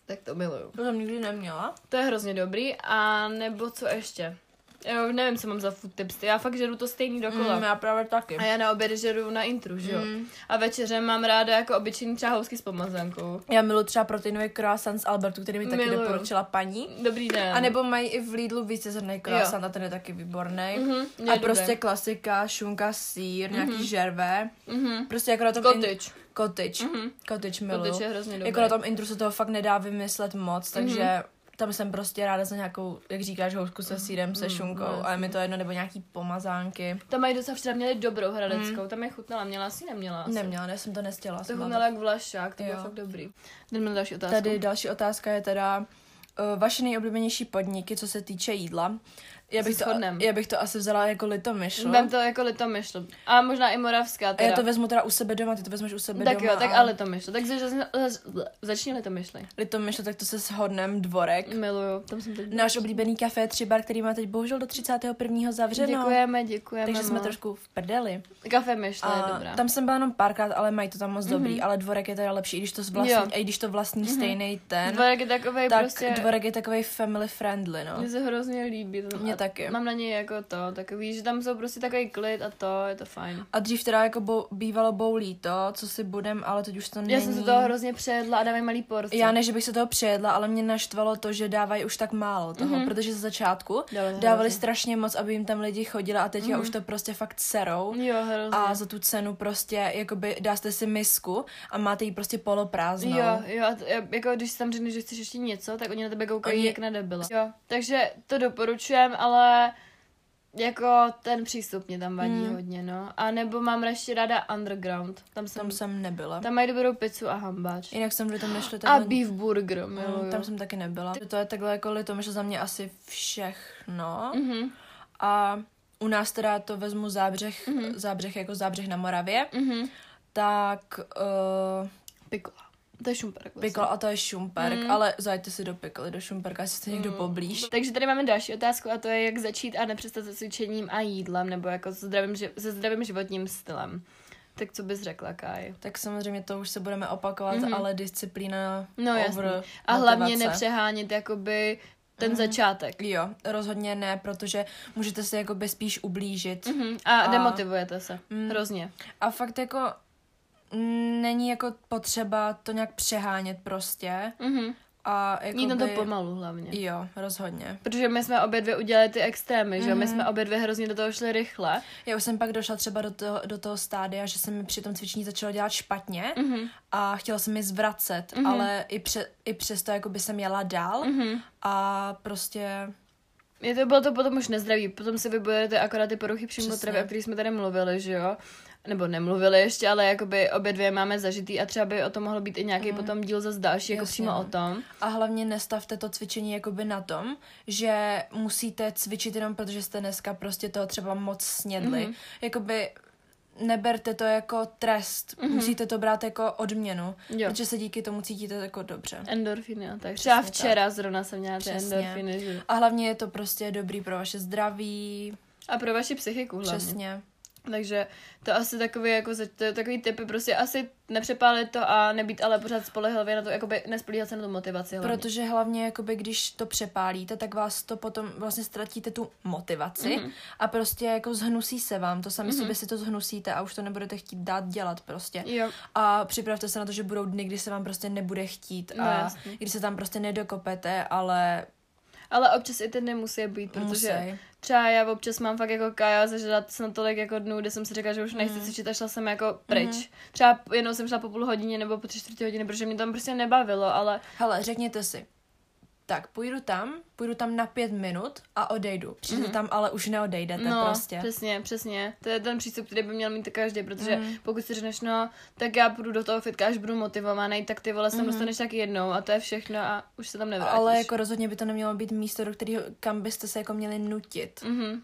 Tak to miluju. To jsem nikdy neměla. To je hrozně dobrý, a nebo co ještě? Jo, nevím, co mám za food tips, já fakt žeru to stejný dokola. Mm, já právě taky. A já na obědy žeru na intru, že jo? Mm. A večeře mám ráda jako obyčejný třeba housky s pomazankou. Já miluji třeba proteinový croissant z Albertu, který mi taky Miluju. doporučila paní. Dobrý den. A nebo mají i v Lidlu vícezrný croissant a ten je taky výborný. Mhm, je a dobrý. prostě klasika, šunka, sír, nějaký žerve. Mhm. Prostě jako na tom... Cottage. Cottage. Mhm. Cottage miluju. Cottage je hrozně dobrý. Jako na tom intru se toho fakt nedá vymyslet moc, takže tam jsem prostě ráda za nějakou, jak říkáš, housku se sírem, se šunkou, no, a je mi to jedno, nebo nějaký pomazánky. Tam mají docela včera měli dobrou hradeckou, tam je chutnala, měla asi, neměla asi. Neměla, ne, jsem to nestěla. To chutnala jak vlašák, to bylo fakt dobrý. Jdeme na další otázku. Tady další otázka je teda uh, vaše nejoblíbenější podniky, co se týče jídla. Já bych, to, shodnem. já bych to asi vzala jako litomyšl. Vem to jako litomyšl. A možná i moravská A teda. já to vezmu teda u sebe doma, ty to vezmeš u sebe tak doma. jo, tak a litomyšl. Tak zač, zač, začni litomyšli. Litomyšl, tak to se shodnem dvorek. Miluju, tam jsem teď. Náš oblíbený kafé Tři bar, který má teď bohužel do 31. zavřeno. Děkujeme, děkujeme. Takže jsme moc. trošku v prdeli. Kafe myšle je A dobrá. tam jsem byla jenom párkrát, ale mají to tam moc mm-hmm. dobrý, ale dvorek je teda lepší, i když to vlastní, i když to vlastní mm-hmm. stejný ten, Dvorek je takovej tak prostě... dvorek je takový family friendly, no. Mně se hrozně líbí. A taky. Mám na něj jako to, takový, že tam jsou prostě takový klid a to, je to fajn. A dřív teda jako bo, bývalo boulí to, co si budem, ale teď už to není. Já jsem se toho hrozně přejedla a dávají malý porce. Já ne, že bych se toho přejedla, ale mě naštvalo to, že dávají už tak málo toho, mm-hmm. protože ze začátku Dávali dávali hrozně. strašně moc, aby jim tam lidi chodili a teďka mm-hmm. už to prostě fakt serou. Jo, hrozně. A za tu cenu prostě, jakoby dáste si misku a máte ji prostě poloprázdnou. Jo, jo, a to, jako když tam řekneš, že chceš ještě něco, tak oni na tebe koukají Oni- jak na debila. Jo, takže to doporučujem, ale jako ten přístup mě tam vadí Hmm. hodně, no. A nebo mám ještě ráda Underground. Tam jsem, Tam jsem nebyla. tam mají dobrou pizzu a hambáč. Jinak jsem v tom nešli A takhle... beef burger, Mm, tam jsem taky nebyla. To je takhle jako litomyšl za mě asi všechno. Mhm, A u nás teda to vezmu zábřeh, zábřeh jako zábřeh na Moravě, mhm. tak uh, Pikola. To je šumperk. Vlastně. Pikl a to je šumperk, Mm. ale zajďte si do pikly, do šumperka, jestli jste někdo Mm. poblíž. Takže tady máme další otázku a to je, jak začít a nepřestat se cvičením a jídlem, nebo jako se zdravým, ži- se zdravým životním stylem. Tak co bys řekla, Kaj? Tak samozřejmě to už se budeme opakovat, Mhm. ale disciplína No over jasně. A hlavně motivace. nepřehánět jakoby ten Mhm. začátek. Jo, rozhodně ne, protože můžete se jakoby spíš ublížit. Mhm. A, A- demotivujete se. Mm. Hrozně. A fakt jako mm, není jako potřeba to nějak přehánět prostě. Mhm. A jako Jít na to pomalu hlavně. Jo, rozhodně. Protože my jsme obě dvě udělali ty extrémy, že jo? My Mhm. jsme obě dvě hrozně do toho šli rychle. Já už jsem pak došla třeba do toho, do toho stádia, že se mi při tom cvičení začalo dělat špatně Mhm. a chtěla jsem mi zvracet, Mhm. ale i, pře, i přesto jako by jsem jela dál Mhm. a prostě Je to, bylo to potom už nezdravý, potom si vybudujete akorát ty poruchy přímo potravy, o kterých jsme tady mluvili, že jo? Nebo nemluvili ještě, ale jakoby obě dvě máme zažitý a třeba by o tom mohlo být i nějaký Mm. potom díl zase další, jako přímo o tom. A hlavně nestavte to cvičení jakoby na tom, že musíte cvičit jenom protože jste dneska prostě toho třeba moc snědli. Mhm. Jakoby neberte to jako trest, Mhm. musíte to brát jako odměnu, Jo. protože se díky tomu cítíte jako dobře. Endorfiny tak. Třeba včera zrovna jsem měla ty Přesně. endorfiny, že? A hlavně je to prostě dobrý pro vaše zdraví, A pro vaši psychiku hlavně. přesně. Takže to asi takový, jako, to je takový typy, prostě asi nepřepálit to a nebýt ale pořád spolehlivě na to, jakoby nespolíhat se na tu motivaci hlavně. Protože hlavně, jakoby, když to přepálíte, tak vás to potom vlastně ztratíte tu motivaci Mhm. a prostě jako zhnusí se vám, to sami Mhm. sobě si to zhnusíte a už to nebudete chtít dát dělat prostě. Jo, A připravte se na to, že budou dny, kdy se vám prostě nebude chtít No, a jasně. kdy se tam prostě nedokopete, ale ale občas i ty dny musí být, protože musí. třeba já občas mám fakt jako Kaja zažrat snad tolik jako dnů, kde jsem si řekla, že už nechci Mhm. cvičit a šla jsem jako pryč. Třeba jenom jsem šla po půl hodině nebo po tři čtvrtě hodiny, protože mě tam prostě nebavilo, ale Hele, řekněte si, tak půjdu tam, půjdu tam na pět minut a odejdu. Přijdete Mhm. tam, ale už neodejdete no, prostě. přesně, přesně. To je ten přístup, který by měl mít každý, protože Mhm. pokud si řekneš, no, tak já půjdu do toho fitka, až budu motivovaný, tak ty vole se tam Mhm. dostaneš tak jednou a to je všechno a už se tam nevrátíš. Ale jako rozhodně by to nemělo být místo, do kterého, kam byste se jako měli nutit. Mhm.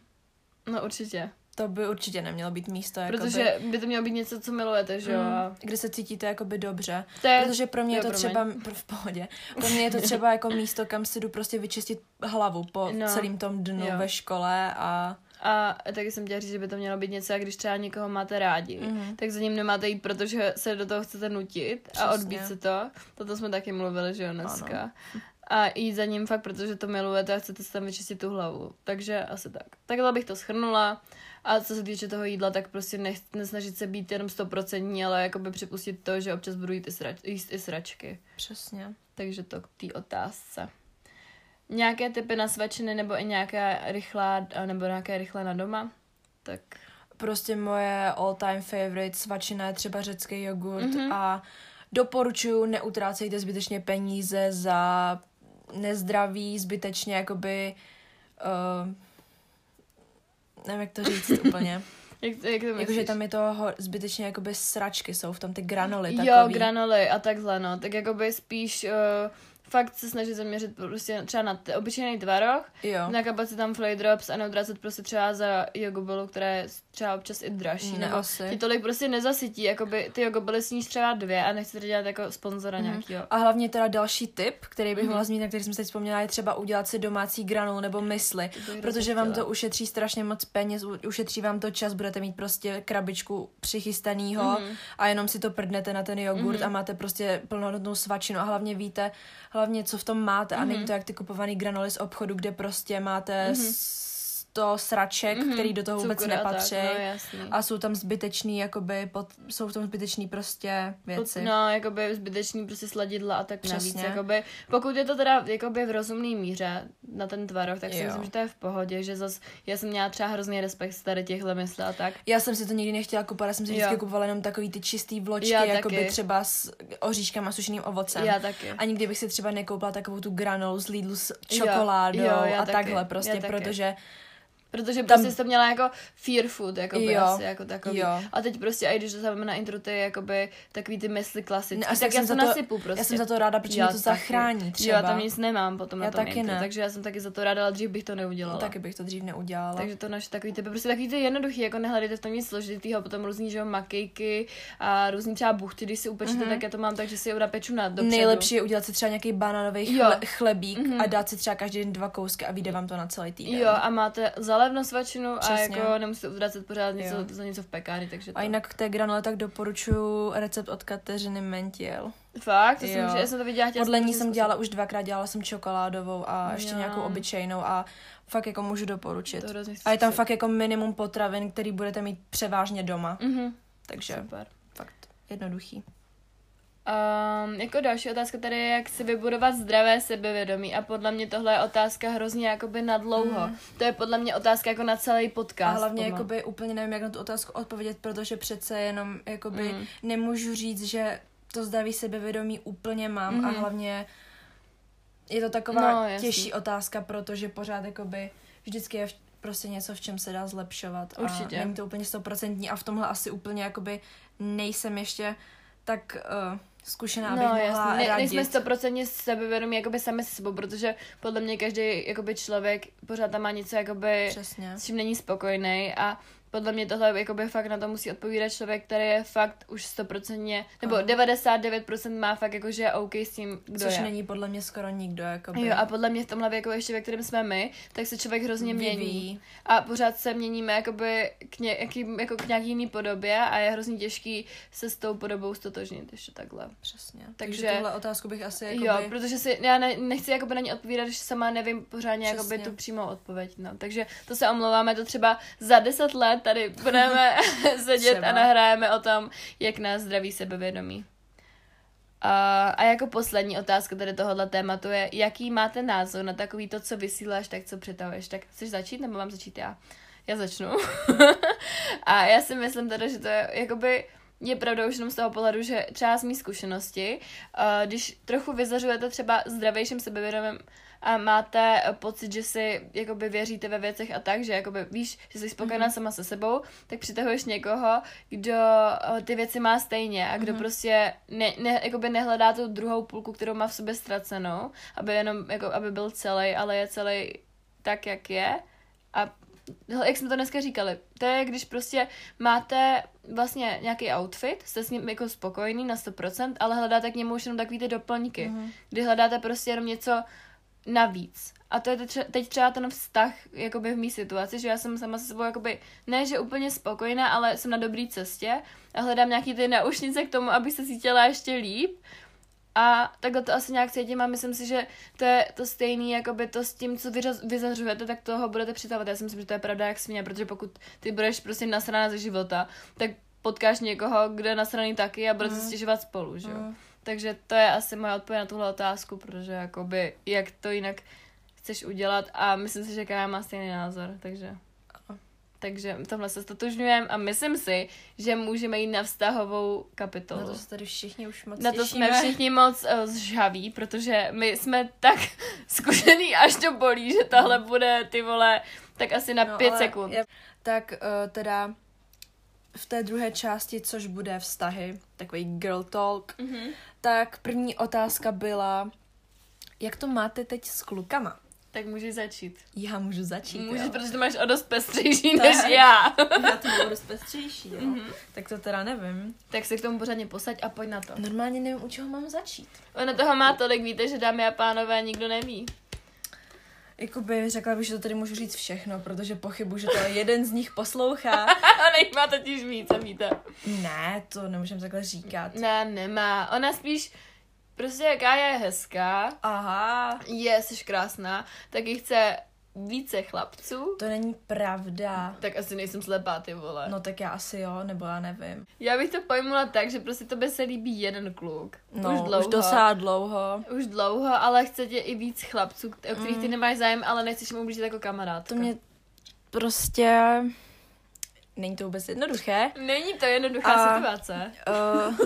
No určitě. To by určitě nemělo být místo, jakoby, Protože by to mělo být něco, co milujete, že jo? mm, a kde se cítíte jakoby dobře. To je, Protože pro mě je jo, to promiň. třeba, pro, v pohodě, pro mě je to třeba jako místo, kam si jdu prostě vyčistit hlavu po No. celém tom dnu Jo. ve škole a A taky jsem chtěla říct, že by to mělo být něco, jak když třeba někoho máte rádi, Mhm. tak za ním nemáte jít, protože se do toho chcete nutit a Přesně. odbít se to. Toto jsme taky mluvili, že jo, dneska. A jít za ním fakt, protože to milujete a chcete si tam vyčistit tu hlavu. Takže asi tak. Takhle bych to schrnula. A co se týče toho jídla, tak prostě nech, nesnažit se být jenom stoprocentní, ale jakoby připustit to, že občas budu jít i, srač, jíst i sračky. přesně. Takže to k té otázce. Nějaké typy na svačiny nebo i nějaká rychlá, nebo nějaké rychlé na doma? Tak Prostě moje all time favorite svačina je třeba řecký jogurt Mhm. a doporučuju, neutrácejte zbytečně peníze za nezdraví, zbytečně jakoby uh, nevím, jak to říct <laughs> úplně. jak, jak to Jakože tam je to ho, zbytečně jakoby sračky jsou v tom, ty granoly Jo, takový. granoly a takhle, no. Tak jakoby spíš uh, fakt se snažit zaměřit prostě třeba na t- obyčejný tvaroh, jo. na kapacitám flay drops a neutrácet prostě třeba za jogobolu, která je třeba občas i dražší. Ne, nebo asi. ti tolik prostě nezasytí, jakoby ty jogobely sníš třeba dvě a nechci to dělat jako sponzora Mhm. nějakýho. A hlavně teda další tip, který bych Mhm. mohla zmínit, na který jsem se teď vzpomněla, je třeba udělat si domácí granul nebo mysli. Protože vám to ušetří strašně moc peněz, ušetří vám to čas, budete mít prostě krabičku přichystanýho Mhm. a jenom si to prdnete na ten jogurt Mhm. a máte prostě plnohodnotnou svačinu a hlavně víte, hlavně co v tom máte a není Mhm. to jak ty kupovaný granuly z obchodu, kde prostě máte Mhm. 100 sraček, Mhm. který do toho vůbec Cukr a tak, nepatří. No, jasný. A jsou tam zbytečný, jakoby, pod, jsou v tom zbytečný prostě věci. No, jakoby zbytečný prostě sladidla a tak navíc. Přesně. Jakoby, pokud je to teda jakoby v rozumné míře na ten tvaroh, tak si Jo. myslím, že to je v pohodě, že zas, já jsem měla třeba hrozný respekt z tady těchhle mysl a tak. Já jsem si to nikdy nechtěla kupovat, já jsem si Jo. vždycky kupovala jenom takový ty čistý vločky, Já jakoby taky. třeba s oříškama, sušeným ovocem. Já taky. A nikdy bych si třeba nekoupila takovou tu granolu z Lidlu s Jo, čokoládou jo, já a taky, takhle já prostě, taky. protože Protože Tam- prostě jsi to měla jako fear food, jako by Jo, asi, jako takový. jo. A teď prostě, i když dosáváme na intro, ty jakoby takový ty mysli klasické, Ne, tak já jsem to za to- nasypu prostě. Já jsem za to ráda, protože Já mě to taky. zachrání třeba. Jo, já tam nic nemám potom na Já tom taky intro, ne. takže já jsem taky za to ráda, ale dřív bych to neudělala. No, taky bych to dřív neudělala. Takže to naše takový typy, prostě takový ty jednoduchý, jako nehledejte v tom nic složitýho, potom různý, že jo, makejky a různý třeba buchty, když si upečete, tak já to mám tak, že si je na dopředu. Nejlepší je udělat si třeba nějaký banánový chle, chlebík Mhm. a dát si třeba každý den dva kousky a vyjde vám to na celý týden. Jo, a máte zalevno svačinu a Přesně. jako nemusíte odvracet pořád něco, Jo. za něco v pekárně, takže to. A jinak k té granule tak doporučuji recept od Kateřiny Mentiel. Fakt? To jsem, Jo. že já jsem to viděla, chtěla Podle ní jsem dělala už dvakrát, dělala jsem čokoládovou a ještě Jo. nějakou obyčejnou a fakt jako můžu doporučit. To A je tam fakt jako minimum potravin, který budete mít převážně doma. Mhm, Takže super. fakt jednoduchý. Um, jako další otázka tady je, jak si vybudovat zdravé sebevědomí a podle mě tohle je otázka hrozně jakoby na dlouho. Mm. To je podle mě otázka jako na celý podcast. A hlavně jakoby úplně nevím, jak na tu otázku odpovědět, protože přece jenom jakoby Mm. nemůžu říct, že to zdraví sebevědomí úplně mám mm-hmm. a Mhm. hlavně je to taková No, no, jasný. těžší otázka, protože pořád jakoby vždycky je v, prostě něco, v čem se dá zlepšovat. Určitě. A není to úplně stoprocentní a v tomhle asi úplně jakoby nejsem ještě tak uh, zkušená, abych No mohla jasně, ne, radit. nejsme stoprocentně sebevědomí jakoby sami se sebou, protože podle mě každý jakoby člověk pořád tam má něco jakoby, Přesně. s čím není spokojený a podle mě tohle jakoby fakt na to musí odpovídat člověk, který je fakt už stoprocentně, nebo Ano. 99% má fakt jako, že je OK s tím, kdo Což je. není podle mě skoro nikdo. Jakoby. Jo, a podle mě v tomhle věku ještě, ve kterém jsme my, tak se člověk hrozně mění. Vyvíjí. A pořád se měníme jakoby k, nějaký, jako k nějaký jiný podobě a je hrozně těžký se s tou podobou stotožnit ještě takhle. Přesně. Takže, Takže- tuhle otázku bych asi jakoby... Jo, protože si, já ne, nechci jakoby na ně odpovídat, když sama nevím pořádně jakoby tu přímou odpověď. No. Takže to se omlouváme, to třeba za deset let tady budeme <laughs> sedět Třeba. a nahrájeme o tom, jak nás zdraví sebevědomí. A, a jako poslední otázka tady tohohle tématu je, jaký máte názor na takový to, co vysíláš, tak co přetahuješ. Tak chceš začít, nebo mám začít já? Já začnu. <laughs> a já si myslím teda, že to je jakoby je pravdou už jenom z toho pohledu, že třeba z mý zkušenosti, když trochu vyzařujete třeba zdravějším sebevědomím a máte pocit, že si jakoby věříte ve věcech a tak, že jakoby víš, že jsi spokojená mm-hmm. sama se sebou, tak přitahuješ někoho, kdo eh, ty věci má stejně a kdo mm-hmm. prostě ne, ne, jakoby nehledá tu druhou půlku, kterou má v sobě ztracenou, aby jenom, jako, aby byl celý, ale je celý tak, jak je a jak jsme to dneska říkali, to je, když prostě máte vlastně nějaký outfit, jste s ním jako spokojený na 100%, ale hledáte k němu už jenom takový ty doplňky, Mhm. mm-hmm. kdy hledáte prostě jenom něco navíc. A to je teď tře- teď třeba ten vztah jakoby v mý situaci, že já jsem sama se sebou jakoby, ne že úplně spokojená, ale jsem na dobré cestě a hledám nějaký ty naušnice k tomu, abych se cítila ještě líp. A takhle to asi nějak cítím a myslím si, že to je to stejný, jakoby to s tím, co vyřaz, vyzařujete, tak toho budete přitahovat. Já si myslím, že to je pravda jak svině, protože pokud ty budeš prostě nasraná ze života, tak potkáš někoho, kdo je nasraný taky a budete Mm. mm. stěžovat spolu, že jo. Mm. Takže to je asi moje odpověď na tuhle otázku, protože jakoby, jak to jinak chceš udělat a myslím si, že Kája má stejný názor, takže... Takže v tomhle se stotožňujeme a myslím si, že můžeme jít na vztahovou Na kapitolu. to se tady všichni už moc Na to těšíme. jsme všichni moc uh, zžaví, protože my jsme tak <laughs> zkušený, až to bolí, že tohle bude, ty vole, tak asi na No, pět sekund. Je, tak uh, teda v té druhé části, což bude vztahy, takový girl talk, Mhm. tak první otázka byla, jak to máte teď s klukama? Tak můžeš začít. Já můžu začít, Můžeš, jo. protože to máš o dost pestřejší Tak. než já. <laughs> Já to budu dost pestřejší, jo. Mhm. Tak to teda nevím. tak se k tomu pořádně posaď a pojď na to. Normálně nevím, u čeho mám začít. Ono toho má tolik, víte, že dámy a pánové nikdo neví. Jakoby řekla bych, že to tady můžu říct všechno, protože pochybuji, že to jeden z nich poslouchá. <laughs> A nech má totiž víc, a víte. ne, to nemůžeme takhle říkat. Ne, nemá. Ona spíš, prostě jaká je hezká, Aha, je, jsi krásná, tak jí chce více chlapců. to není pravda. Tak asi nejsem slepá, ty vole. No tak já asi jo, nebo já nevím. Já bych to pojmula tak, že prostě tobě se líbí jeden kluk. No, už dlouho. už docela dlouho. Už dlouho, ale chce tě i víc chlapců, o kterých ty Mm. nemáš zájem, ale nechceš mu ublížit jako kamarádka. To mě prostě... Není to vůbec jednoduché. Není to jednoduchá A- situace. Uh,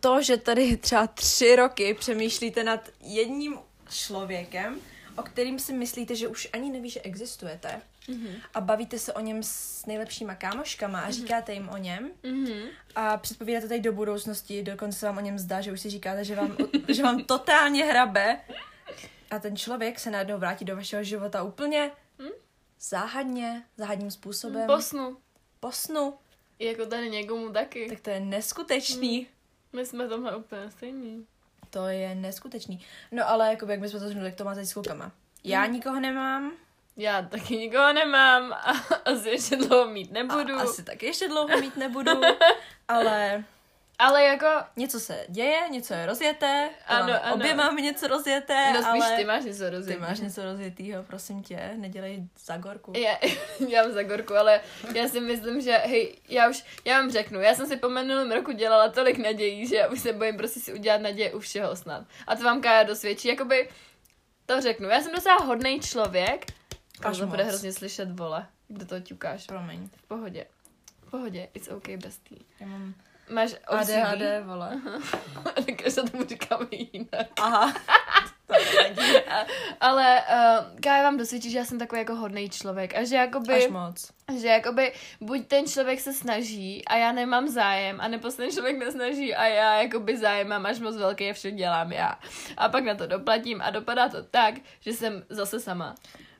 to, že tady třeba tři roky přemýšlíte nad jedním člověkem, o kterým si myslíte, že už ani neví, že existujete Mhm. a bavíte se o něm s nejlepšíma kámoškama a říkáte jim o něm Mhm. a předpovídáte tady do budoucnosti, dokonce se vám o něm zdá, že už si říkáte, že vám, že vám totálně hrabe a ten člověk se najednou vrátí do vašeho života úplně záhadně, záhadním způsobem, Posnu. po snu, Jako tady někomu taky. tak to je neskutečný. My jsme tomhle úplně stejní. To je neskutečný. No ale jako jak bychom to zhrnuli, jak to máte s klukama. Já nikoho nemám, Já taky nikoho nemám a <laughs> asi ještě dlouho mít nebudu. a asi taky ještě dlouho mít nebudu, <laughs> ale Ale jako, něco se děje, něco je rozjeté, Ano, ano, obě máme něco rozjeté, no spíš ale ty máš něco ty rozjetý. máš něco rozjetýho, prosím tě, nedělej zagorku. Já, <laughs> já mám za gorku, ale já si myslím, že hej, já už, já vám řeknu, já jsem si po minulém roku dělala tolik nadějí, že já už se bojím prostě si udělat naděje u všeho snad. A to vám Kája dosvědčí, jakoby, to řeknu, já jsem docela hodný člověk, Až to bude hrozně slyšet, vole, kdo to ťukáš. Promiň, V pohodě. V pohodě, it's okay, bestie. já mám Máš OCD? ADHD, vole. <laughs> Takže tomu říkáme jinak. Aha. <laughs> Ale uh, Kája vám dosvědčí, že já jsem takový jako hodný člověk a že jakoby... Až moc. Že jakoby buď ten člověk se snaží a já nemám zájem, a nebo se ten člověk nesnaží a já jakoby zájem mám až moc velký a vše dělám já. A pak na to doplatím a dopadá to tak, že jsem zase sama.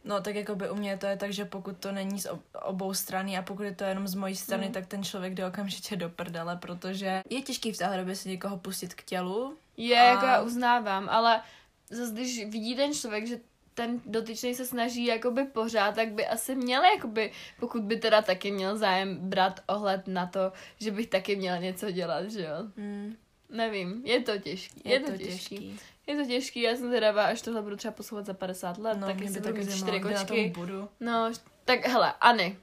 No tak jako by u mě to je tak, že pokud to není z ob- obou strany a pokud je to jenom z mojí strany, Mm. tak ten člověk jde okamžitě do prdele, protože je těžký v téhle době si někoho pustit k tělu. Je, A- jako já uznávám, ale zase když vidí ten člověk, že ten dotyčný se snaží jakoby pořád, tak by asi měl jakoby, pokud by teda taky měl zájem brát ohled na to, že bych taky měla něco dělat, že jo. Mm, Nevím, je to těžký. Je, to, těžký. těžký. Je to těžký, já jsem zvědavá, až tohle budu třeba poslouchat za 50 let, No, tak by budu taky mít čtyři kočky. budu. No, tak hele, Ani,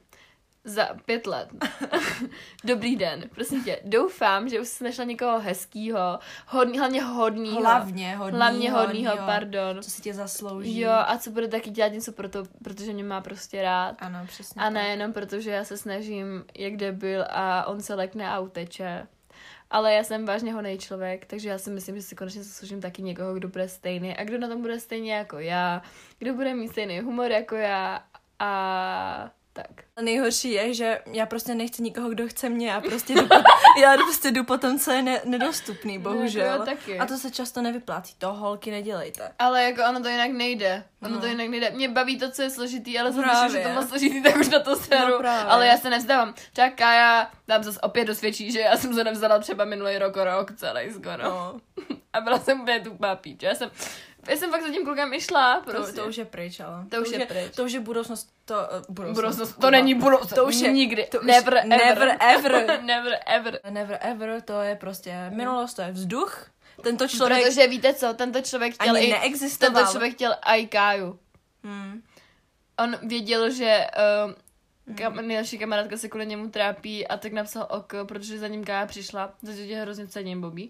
za pět let. <laughs> Dobrý den, prosím tě. Doufám, že už jsi našla někoho hezkýho, hodný, hlavně hodnýho. Hlavně hodnýho. hlavně hodnýho, pardon. Co si tě zaslouží. Jo, a co bude taky dělat něco pro to, protože mě má prostě rád. Ano, přesně A tak. ne jenom protože já se snažím, jak debil, a on se lekne a uteče. Ale já jsem vážně honej člověk, takže já si myslím, že si konečně zasloužím taky někoho, kdo bude stejný a kdo na tom bude stejně jako já, kdo bude mít stejný humor jako já a tak. Nejhorší je, že já prostě nechci nikoho, kdo chce mě, já prostě jdu po, <laughs> já prostě jdu po tom, co je ne, nedostupný, bohužel. jako já taky. A to se často nevyplácí, to holky nedělejte. Ale jako ono to jinak nejde. Ono No. to jinak nejde. Mě baví to, co je složitý, ale zase, Právě. že to moc složitý, tak už na to seru. No právě. ale já se nevzdávám. Třeba Kája tam zase opět dosvědčí, že já jsem se nevzala třeba minulý rok, rok celý skoro. No, <laughs> A byla jsem úplně tupá píč. Já jsem, já jsem fakt za tím klukem i šla, prostě. to, to už je pryč, ale. To už je pryč. To už je budoucnost, to, uh, budoucnost. budoucnost. To není budoucnost. To už je- nikdy. to už- never, ever. never ever. <laughs> never ever. Never ever, to je prostě minulost, to je vzduch. Tento člověk Protože víte co, tento člověk chtěl ani i, neexistoval. tento člověk chtěl i Káju. Hmm. On věděl, že uh, kam, nejlepší kamarádka se kvůli němu trápí a tak napsal ok, protože za ním Kája přišla, za tě hrozně cením Bobby.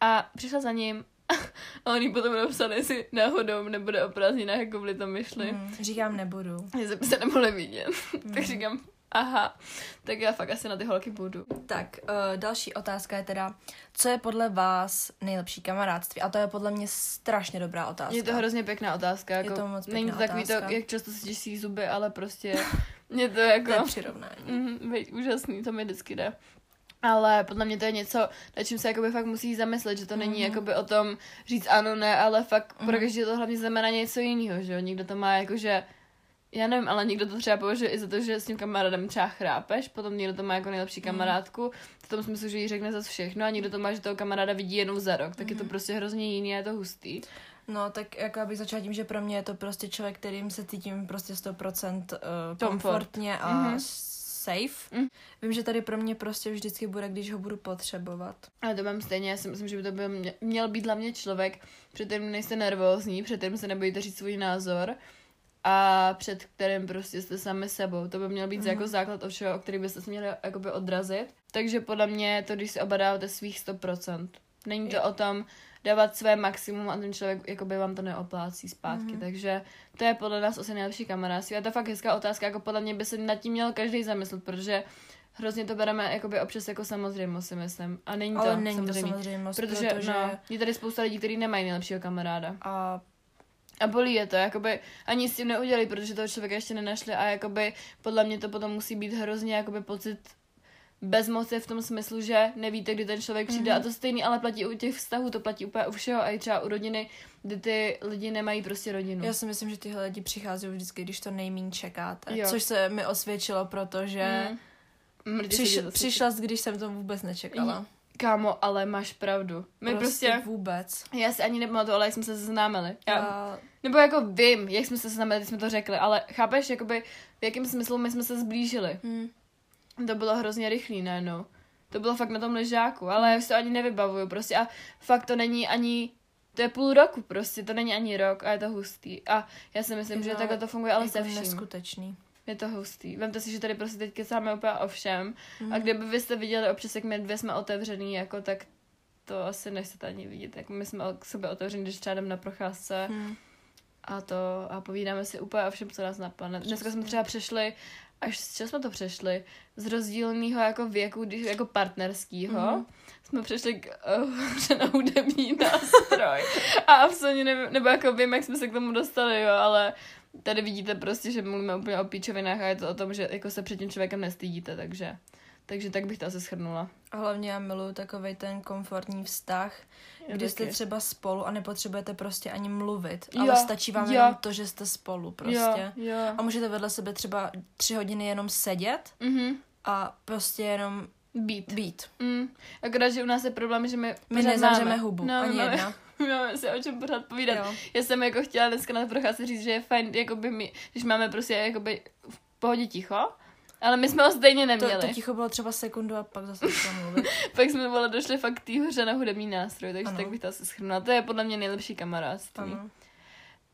A přišla za ním <laughs> a on jí potom napsal, jestli náhodou nebude o prázdninách, jako byli tam myšli. Mm. Říkám nebudu. Že se, se nemohli vidět. <laughs> tak říkám, aha, tak já fakt asi na ty holky budu. Tak, uh, další otázka je teda, co je podle vás nejlepší kamarádství? A to je podle mě strašně dobrá otázka. Je to hrozně pěkná otázka. Jako, to moc není to pěkná takový otázka. to, jak často si těží zuby, ale prostě <laughs> je to to je jako... přirovnání. Mm, veď, úžasný, to mi vždycky jde. Ale podle mě to je něco, na čím se jakoby fakt musí zamyslet, že to není Mhm. jakoby o tom říct ano, ne, ale fakt pro Mhm. každého to hlavně znamená něco jiného, že jo? Někdo to má jako, že já nevím, ale někdo to třeba považuje i za to, že s tím kamarádem třeba chrápeš, potom někdo to má jako nejlepší kamarádku, v tom smyslu, že jí řekne za všechno a někdo to má, že toho kamaráda vidí jenom za rok, tak je to prostě hrozně jiný a je to hustý. No, tak jako abych začala tím, že pro mě je to prostě člověk, kterým se cítím prostě 100% uh, Komfort. komfortně a Mhm. Safe. Mhm. Vím, že tady pro mě prostě vždycky bude, když ho budu potřebovat. Ale to mám stejně, já si myslím, že by to byl, mě- měl být hlavně člověk, před kterým nejste nervózní, před kterým se nebojíte říct svůj názor a před kterým prostě jste sami sebou. To by měl být mm. jako základ o všeho, o který byste se měli jakoby odrazit. Takže podle mě to, když si oba dáváte svých 100%. Není to o tom dávat své maximum a ten člověk jakoby vám to neoplácí zpátky. Mhm. Mm. Takže to je podle nás asi nejlepší kamarádství. A to je fakt hezká otázka, jako podle mě by se nad tím měl každý zamyslet, protože hrozně to bereme jakoby občas jako samozřejmost, si myslím. A není to Ale není to samozřejmé. samozřejmost, Protože, protože no, je tady spousta lidí, kteří nemají nejlepšího kamaráda. a A bolí je to, jakoby ani s tím neudělali, protože toho člověka ještě nenašli a jakoby podle mě to potom musí být hrozně jakoby pocit bezmoci v tom smyslu, že nevíte, kdy ten člověk přijde mm-hmm. a to stejný ale platí u těch vztahů, to platí úplně u všeho a i třeba u rodiny, kdy ty lidi nemají prostě rodinu. Já si myslím, že tyhle lidi přichází vždycky, když to nejméně čekáte, jo. což se mi osvědčilo, protože mm. Přiš, přišla, když jsem to vůbec nečekala. Kámo, ale máš pravdu. My prostě, prostě vůbec. Já si ani nepamatuju, ale jak jsme se seznámili. Já, já... Nebo jako vím, jak jsme se seznámili, jsme to řekli, ale chápeš, jakoby, v jakém smyslu my jsme se zblížili. Hmm. To bylo hrozně rychlý najednou. To bylo fakt na tom ležáku, ale já si to ani nevybavuju prostě a fakt to není ani to je půl roku prostě, to není ani rok a je to hustý. A já si myslím, je že takhle to funguje, ale se vším. neskutečný. Je to hustý. Vemte si, že tady prostě teď kecáme úplně o všem. Mm. A mhm. kdyby vy jste viděli občas, jak my dvě jsme otevřený, jako tak to asi nechcete ani vidět. Jako my jsme k sobě otevření, když třeba na procházce. Mm. A to a povídáme si úplně o všem, co nás napadne. Dneska jsme třeba přešli až z čeho jsme to přešli, z rozdílného jako věku, když, jako partnerského, mm-hmm. jsme přešli k <laughs> uh, na hudební <laughs> nástroj. <laughs> A absolutně nevím, nebo jako vím, jak jsme se k tomu dostali, jo, ale tady vidíte prostě, že mluvíme úplně o píčovinách a je to o tom, že jako se před tím člověkem nestydíte, takže takže tak bych to asi schrnula. A hlavně já miluju takový ten komfortní vztah, já kdy jste třeba spolu a nepotřebujete prostě ani mluvit, jo, ale stačí vám jo. jenom to, že jste spolu prostě. Jo, jo. A můžete vedle sebe třeba tři hodiny jenom sedět mm-hmm. a prostě jenom být. Být. Mm. Akorát, že u nás je problém, že my My nezavřeme hubu, no, ani máme, jedna. <laughs> máme si o čem pořád povídat. Jo. Já jsem jako chtěla dneska na procházce říct, že je fajn, jakoby my, když máme prostě jakoby v pohodě ticho, ale my jsme ho stejně neměli. To, to ticho bylo třeba sekundu a pak zase mluvit. <laughs> pak jsme vole došli fakt hře na hudební nástroj, takže ano. tak bych to asi schrnula. To je podle mě nejlepší kamarádství. Ano.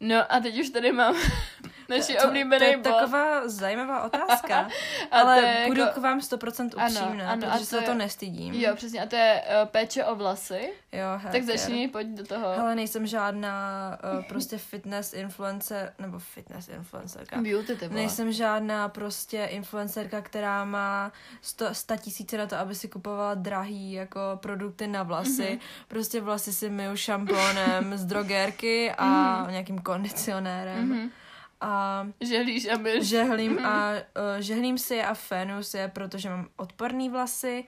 No a teď už tady mám <laughs> naši to, oblíbený To je bod. taková zajímavá otázka, <laughs> ale jako... budu k vám 100% upřímná, ano, ano, protože to se je... to nestydím. Jo, přesně, a to je uh, péče o vlasy. Jo, hacker. Tak začni, pojď do toho. Ale nejsem žádná uh, prostě fitness influencer, nebo fitness influencerka. Beauty, ty Nejsem žádná prostě influencerka, která má 100, 100 tisíce na to, aby si kupovala drahý jako produkty na vlasy. Mm-hmm. Prostě vlasy si myju šampónem z drogérky a mm-hmm. nějakým kondicionérem. Mm-hmm. A žehlíš a myš. Žehlím a uh, žehlím si je a fénu si je, protože mám odporný vlasy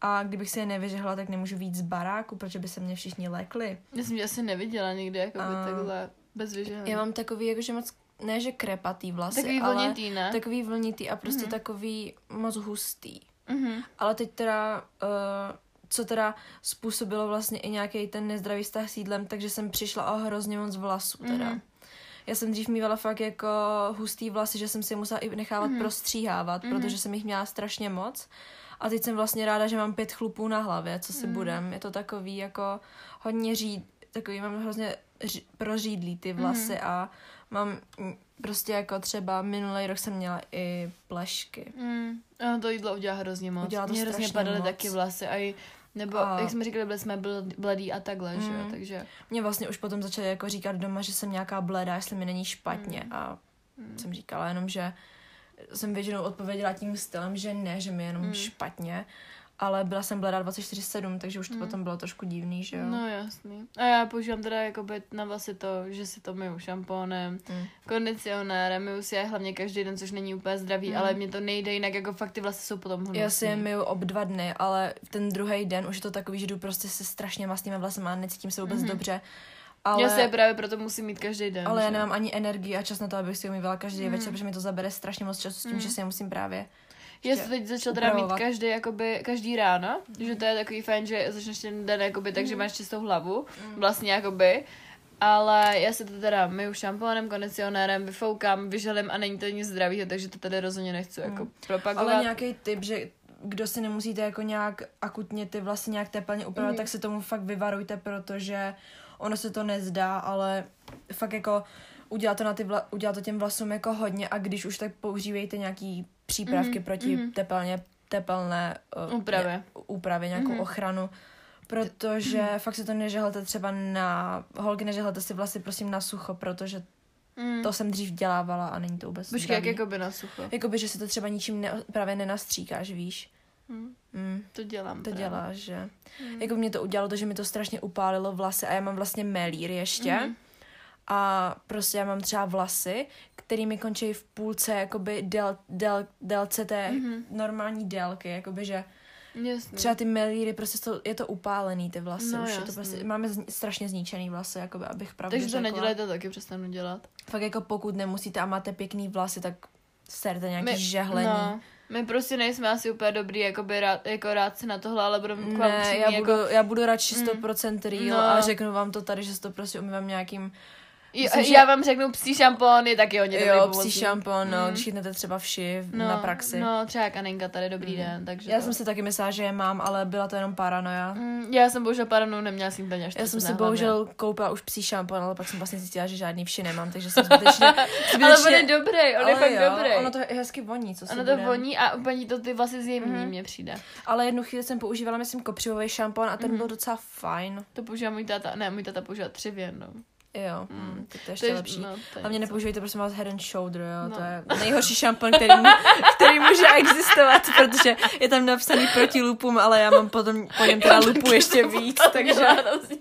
a kdybych si je nevyžehla, tak nemůžu víc z baráku, protože by se mě všichni lekli. Já jsem tě asi neviděla nikdy jako a... takhle bez vyžehlení. Já mám takový jakože moc ne, že krepatý vlasy, takový ale vlnitý, ne? takový vlnitý a prostě mm-hmm. takový moc hustý. Mm-hmm. Ale teď teda, uh, co teda způsobilo vlastně i nějaký ten nezdravý vztah s jídlem, takže jsem přišla o hrozně moc vlasů teda. Mm-hmm. Já jsem dřív mývala fakt jako hustý vlasy, že jsem si musela i nechávat mm-hmm. prostříhávat, mm-hmm. protože jsem jich měla strašně moc. A teď jsem vlastně ráda, že mám pět chlupů na hlavě, co si mm. budem. Je to takový jako hodně říd, takový mám hrozně ři, prořídlý ty vlasy mm. a mám prostě jako třeba minulý rok jsem měla i plešky. Mm. A to jídlo udělá hrozně moc. Udělá to Mě hrozně padaly taky vlasy a i nebo, a... jak jsme říkali, byli jsme bledí a takhle, mm. že jo, mm. takže... Mě vlastně už potom začali jako říkat doma, že jsem nějaká bledá, jestli mi není špatně mm. a mm. jsem říkala jenom, že jsem většinou odpověděla tím stylem, že ne, že mi jenom mm. špatně ale byla jsem bledá 24-7, takže už to mm. potom bylo trošku divný, že jo? No jasný. A já používám teda jakoby na vlasy to, že si to myju šampónem, mm. kondicionérem, myju si je hlavně každý den, což není úplně zdravý, mm. ale mě to nejde jinak, jako fakt ty vlasy jsou potom hnusný. Já si je myju ob dva dny, ale ten druhý den už je to takový, že jdu prostě se strašně mastnými vlasy a necítím se vůbec mm. dobře. Ale, já se je právě proto musím mít každý den. Ale že? já nemám ani energii a čas na to, abych si umývala každý mm. večer, protože mi to zabere strašně moc času s tím, mm. že si je musím právě já se teď začal teda mít každý, jakoby, každý ráno, mm. že to je takový fajn, že začneš ten den jakoby, takže mm. máš čistou hlavu, mm. vlastně jakoby, ale já se to teda myju šampónem, kondicionérem, vyfoukám, vyželím a není to nic zdravého, takže to tady rozhodně nechci mm. jako propagovat. Ale nějaký typ, že kdo si nemusíte jako nějak akutně ty vlastně nějak teplně upravovat, mm. tak se tomu fakt vyvarujte, protože ono se to nezdá, ale fakt jako udělá to, na ty vla, udělá to těm vlasům jako hodně a když už tak používejte nějaký přípravky mm-hmm, proti mm-hmm. tepelně, tepelné uh, úpravě. Ně, úpravě, nějakou mm-hmm. ochranu, protože mm-hmm. fakt si to nežehlete třeba na, holky nežehlete si vlasy prosím na sucho, protože Mm. To jsem dřív dělávala a není to vůbec Počkej, jak jakoby na sucho? Jakoby, že se to třeba ničím ne, právě nenastříkáš, víš? Mm. Mm. To dělám. To právě. děláš, že? Mm. Jako mě to udělalo to, že mi to strašně upálilo vlasy a já mám vlastně melír ještě. Mm. a prostě já mám třeba vlasy, který mi končí v půlce jakoby del, del, délce té mm-hmm. normální délky, jakoby, že Jasně. třeba ty melíry, prostě to, je to upálený ty vlasy, No, už je to prostě, máme zni, strašně zničený vlasy, jakoby, abych pravdu Takže to řekla. nedělejte, taky přestanu dělat. Fakt jako pokud nemusíte a máte pěkný vlasy, tak serte nějaký žehlení. no, my prostě nejsme asi úplně dobrý, jakoby rád, jako rád se na tohle, ale budeme Ne, upřímní, já jako, budu, já budu radši 100% real No. a řeknu vám to tady, že si to prostě umývám nějakým Jo, Myslím, že- já vám řeknu psí šampony, taky hodně dobrý Jo, psí šampon, no, Mm. když chytnete třeba vši no, na praxi. No, třeba Kaninka tady, dobrý den, takže Já to. jsem si taky myslela, že je mám, ale byla to jenom paranoja. Mm, já jsem bohužel paranoju, neměla jsem úplně až Já to jsem si bohužel koupila už psí šampon, ale pak jsem vlastně zjistila, že žádný vši nemám, takže jsem zbytečně... zbytečně <laughs> Ale on je dobrý, on je Ale fakt jo, dobrý. Ono to hezky voní, co si ono to budem. voní a úplně to ty vlasy zjemní, Mhm. mně přijde. Ale jednu chvíli jsem používala, myslím, kopřivový šampon a Mhm. ten byl docela fajn. To používá můj táta, ne, můj táta používá tři v jednom. Jo, Mm. mm. tak to je To ještě je, lepší. no, to je Hlavně nepoužívejte prosím vás Head and Shoulder, jo, No. to je nejhorší šampon, který, mu- <laughs> který může existovat, protože je tam napsaný proti lupům, ale já mám potom po něm teda lupu ještě víc, takže...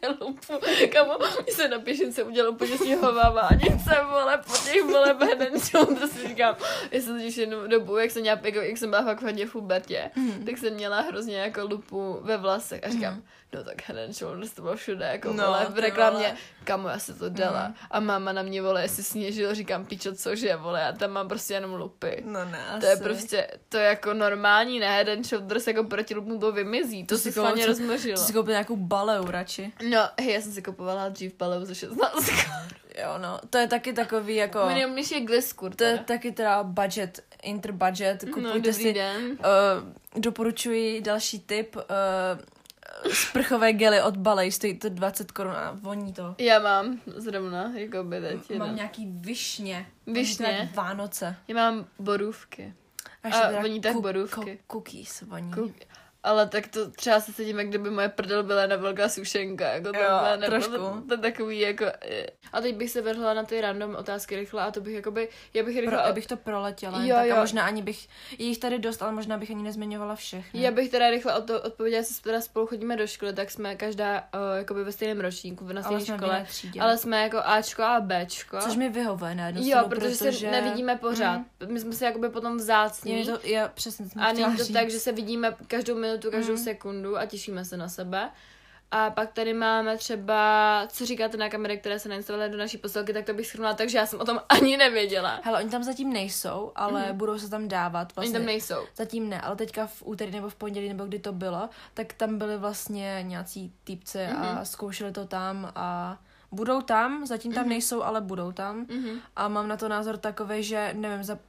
Já lupu. Kamo, když se na pěšince udělal úplně sněhová vánice, vole, po těch vole bedenčů, to si říkám, já jsem totiž jednu dobu, jak jsem, měla, jako, jak jsem byla fakt hodně v pubertě, Mhm. tak jsem měla hrozně jako lupu ve vlasech a říkám, no tak Shoulders to bylo všude, jako No, vole, v ty reklamě, vole. kamo, já se to dala. Mhm. A máma na mě, vole, jestli sněžil, říkám, pičo, cože, vole, já tam mám prostě jenom lupy. No ne, To je prostě, to je jako normální, ne? Head and Shoulders jako proti lupům to vymizí. To, To si koupil- rozmnožilo. To si koupil nějakou baleu radši. No, hej, já jsem si kupovala dřív paleu za 16 Jo, no, to je taky takový jako... Minimum, když je gliskur. To je taky teda budget, interbudget, No, kupujte dobrý si... den. Uh, doporučuji další tip. Uh, sprchové gely od Balej, stojí to 20 korun a voní to. Já mám zrovna, jako by teď. Mám Mám nějaký višně. Višně? Vánoce. Já mám borůvky. A teda voní tak ku- borůvky. ku- Cookies voní. Kou- Ale tak to třeba se cítím, jak kdyby moje prdel byla na velká sušenka. Jako to, Jo, trošku. To, to, takový jako... A teď bych se vrhla na ty random otázky rychle a to bych jakoby... Já bych rychle... Pro, abych to proletěla, Jo, tak jo. a možná ani bych, je jich tady dost, ale možná bych ani nezmiňovala všechny. Já bych teda rychle o to odpověděla, jestli teda spolu chodíme do školy, tak jsme každá uh, jakoby ve stejném ročníku, na ale stejné v škole. třídě. Ale jsme jako Ačko a Bčko. Což mi vyhovuje na jednu Jo, stranu, protože, se nevidíme pořád. My jsme se jakoby potom vzácní. Je to, já přesně jsem a není to říct. tak, že se vidíme každou minutu, každou Mhm. sekundu a těšíme se na sebe. A pak tady máme třeba, co říkáte na kamery, které se nainstalovaly do naší posilky, tak to bych shrnula tak, že já jsem o tom <laughs> ani nevěděla. Hele, oni tam zatím nejsou, ale Mhm. budou se tam dávat. Oni Vlastně. tam nejsou. Zatím ne, ale teďka v úterý nebo v pondělí, nebo kdy to bylo, tak tam byli vlastně nějací týpci a Mhm. zkoušeli to tam a budou tam, zatím tam Mhm. nejsou, ale budou tam. Mhm. A mám na to názor takový, že nevím, za...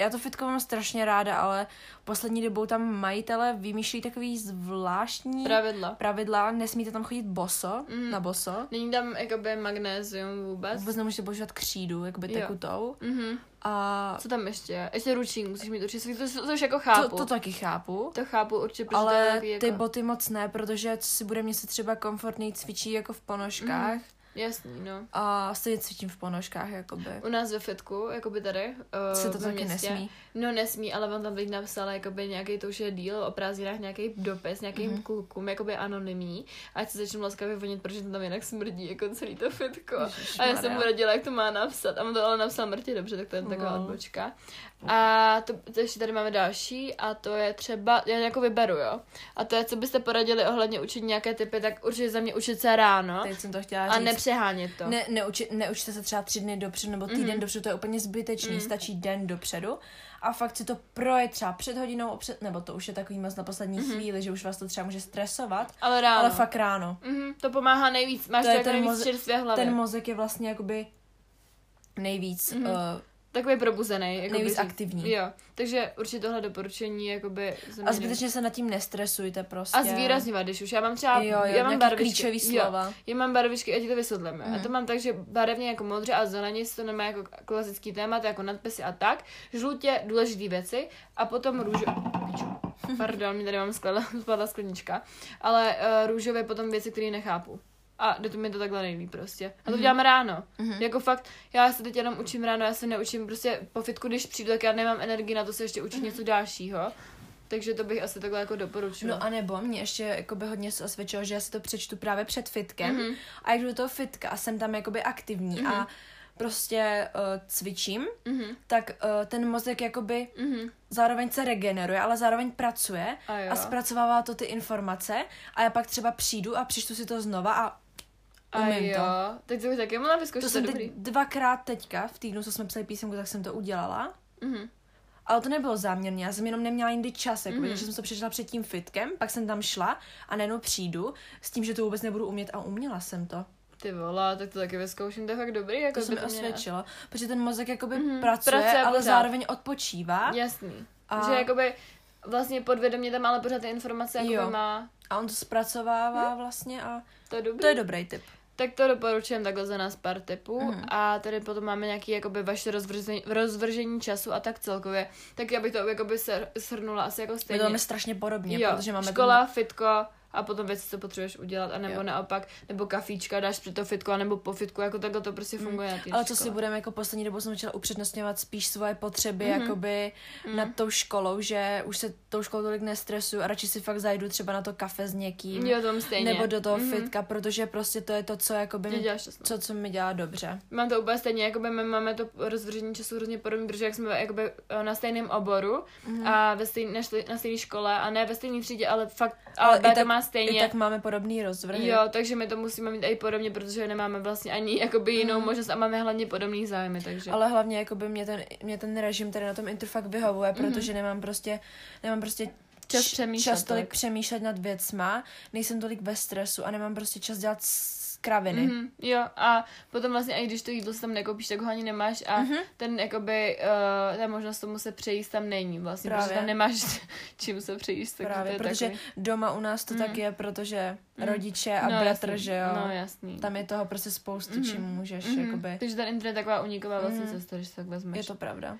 já to fitko mám strašně ráda, ale poslední dobou tam majitele vymýšlí takový zvláštní Pravidla. pravidla, nesmíte tam chodit boso, Mhm. na boso. Není tam jakoby magnézium vůbec. Vůbec nemůžete používat křídu, jakoby tekutou. Mhm. A Co tam ještě je? Ještě ručník musíš mít určitě, to, to už jako chápu. to, to taky chápu. to chápu určitě, protože to je Ale ty jako... boty moc ne, protože co si bude mě se třeba komfortněji cvičí jako v ponožkách. Mhm. Jasný, no. A stejně cvičím v ponožkách, jakoby. U nás ve fitku, jakoby tady, uh, Se to taky městě, nesmí. No nesmí, ale on tam teď napsal jakoby nějaký, to už je díl o prázdninách, nějaký dopis nějakým Mhm. mm-hmm. klukům, jakoby anonymní, ať se začnu laskavě vonit, protože to tam jinak smrdí, jako celý to fitko. A já jsem Ježišmarja. mu radila, jak to má napsat. A on to ale napsal mrtě dobře, tak to je taková Wow. odbočka. A to, to, ještě tady máme další a to je třeba, já jako vyberu, jo. A to je, co byste poradili ohledně učit nějaké typy, tak určitě za mě učit se ráno Teď jsem to chtěla a říct. nepřehánět to. Ne, neuči, neučte se třeba tři dny dopředu nebo týden Mhm. dopředu, to je úplně zbytečný, Mhm. stačí den dopředu a fakt si to projet třeba před hodinou, před, nebo to už je takový moc na poslední Mhm. chvíli, že už vás to třeba může stresovat, Ale ráno. ale fakt ráno. Mhm, to pomáhá nejvíc. Máš To to, je jako ten nejvíc moze- čerstvě hlavě. Ten mozek je vlastně jakoby nejvíc, Mhm. uh, Takový probuzený. Jako nejvíc říct. aktivní. Jo, takže určitě tohle doporučení jakoby A zbytečně se nad tím nestresujte prostě. a zvýrazňovat, když už. Já mám třeba, Jo, jo, já mám barvičky. klíčový Jo, slova. já mám barvičky, a ti to vysvětlím. Mm. Mhm. A to mám tak, že barevně jako modře a zeleně to nemá jako klasický témat, jako nadpisy a tak. Žlutě důležité věci a potom růžo... <laughs> Pardon, mi tady mám skladla, spadla sklenička. Ale uh, růžové potom věci, které nechápu. A jde to mi to takhle nejlíp prostě. A to Mhm. dělám ráno. Mhm. Jako fakt, já se teď jenom učím ráno, já se neučím prostě po fitku, když přijdu, tak já nemám energii na to se ještě učit něco dalšího. Takže to bych asi takhle jako doporučila. No a nebo mě ještě jakoby hodně se osvědčilo, že já si to přečtu právě před fitkem Mhm. a jak jdu do toho fitka a jsem tam jakoby aktivní a prostě uh, cvičím, Mhm. tak uh, ten mozek jakoby Mhm. zároveň se regeneruje, ale zároveň pracuje A jo. a zpracovává to ty informace a já pak třeba přijdu a přečtu si to znova a A jo, to. tak to bych taky mohla vyzkoušet, To jsem dobrý. teď dvakrát teďka v týdnu, co jsme psali písemku, tak jsem to udělala. Mhm. Ale to nebylo záměrně, já jsem jenom neměla jindy čas, jako, Mhm. mm. takže jsem to přečetla před tím fitkem, pak jsem tam šla a najednou přijdu s tím, že to vůbec nebudu umět a uměla jsem to. Ty vole, tak to taky vyzkouším, to je fakt dobrý. Jako To se by mi osvědčilo, protože ten mozek jakoby Mhm, pracuje, pracuje ale pořád. zároveň odpočívá Jasný. A- Že jakoby vlastně podvědomě tam ale pořád ty informace jakoby Jo. má. a on to zpracovává vlastně a To je dobrý. to je dobrý tip. Tak to doporučujem takhle za nás pár tipů Mhm. a tady potom máme nějaký jakoby vaše rozvržení, rozvržení času a tak celkově. Tak já bych to jakoby shrnula asi jako My stejně. to máme strašně podobně, jo, protože máme škola, fitko a potom věci, co potřebuješ udělat, anebo Jo. naopak, nebo kafíčka dáš při to fitko, anebo po fitku, jako takhle to prostě funguje na té Mm. Ale co si budeme jako poslední dobou jsem začala upřednostňovat spíš svoje potřeby Mhm. mm-hmm. jakoby mm. nad tou školou, že už se tou školou tolik nestresuju a radši si fakt zajdu třeba na to kafe s někým. Jo, tom stejně. Nebo do toho Mhm. mm-hmm. fitka, protože prostě to je to, co jakoby mi, co, co mi dělá dobře. Mám to úplně stejně, jakoby my máme to rozvržení času hrozně podobné, protože jak jsme jakoby eh, na stejném oboru Mhm. a ve stejný, na, štli- na stejné škole a ne ve stejné třídě, ale fakt, ale, i ale to tak- má stejně. I tak máme podobný rozvrhy. Jo, takže my to musíme mít i podobně, protože nemáme vlastně ani jakoby jinou možnost a máme hlavně podobný zájmy, takže. Ale hlavně jakoby mě ten, mě ten režim tady na tom intro fakt vyhovuje, Mhm. protože nemám prostě, nemám prostě Čas přemýšlet čas tolik tolik. přemýšlet nad věcma, nejsem tolik ve stresu a nemám prostě čas dělat kraviny. Mm-hmm, jo, a potom vlastně, i když to jídlo si tam nekoupíš, tak ho ani nemáš a Mhm. mm-hmm. ten, jakoby, uh, ta možnost tomu se přejíst tam není vlastně, Právě. protože tam nemáš <laughs> čím se přejíst, tak Právě, to je protože takový. doma u nás to Mhm. tak je, protože Mhm. rodiče a no, bratr, jasný, že jo, No, jasný. tam je toho prostě spoustu, Mhm. čím můžeš, Mhm. jakoby. Takže ten internet je taková uniková vlastně Mhm. cesta, když se tak vezmeš. Je to pravda.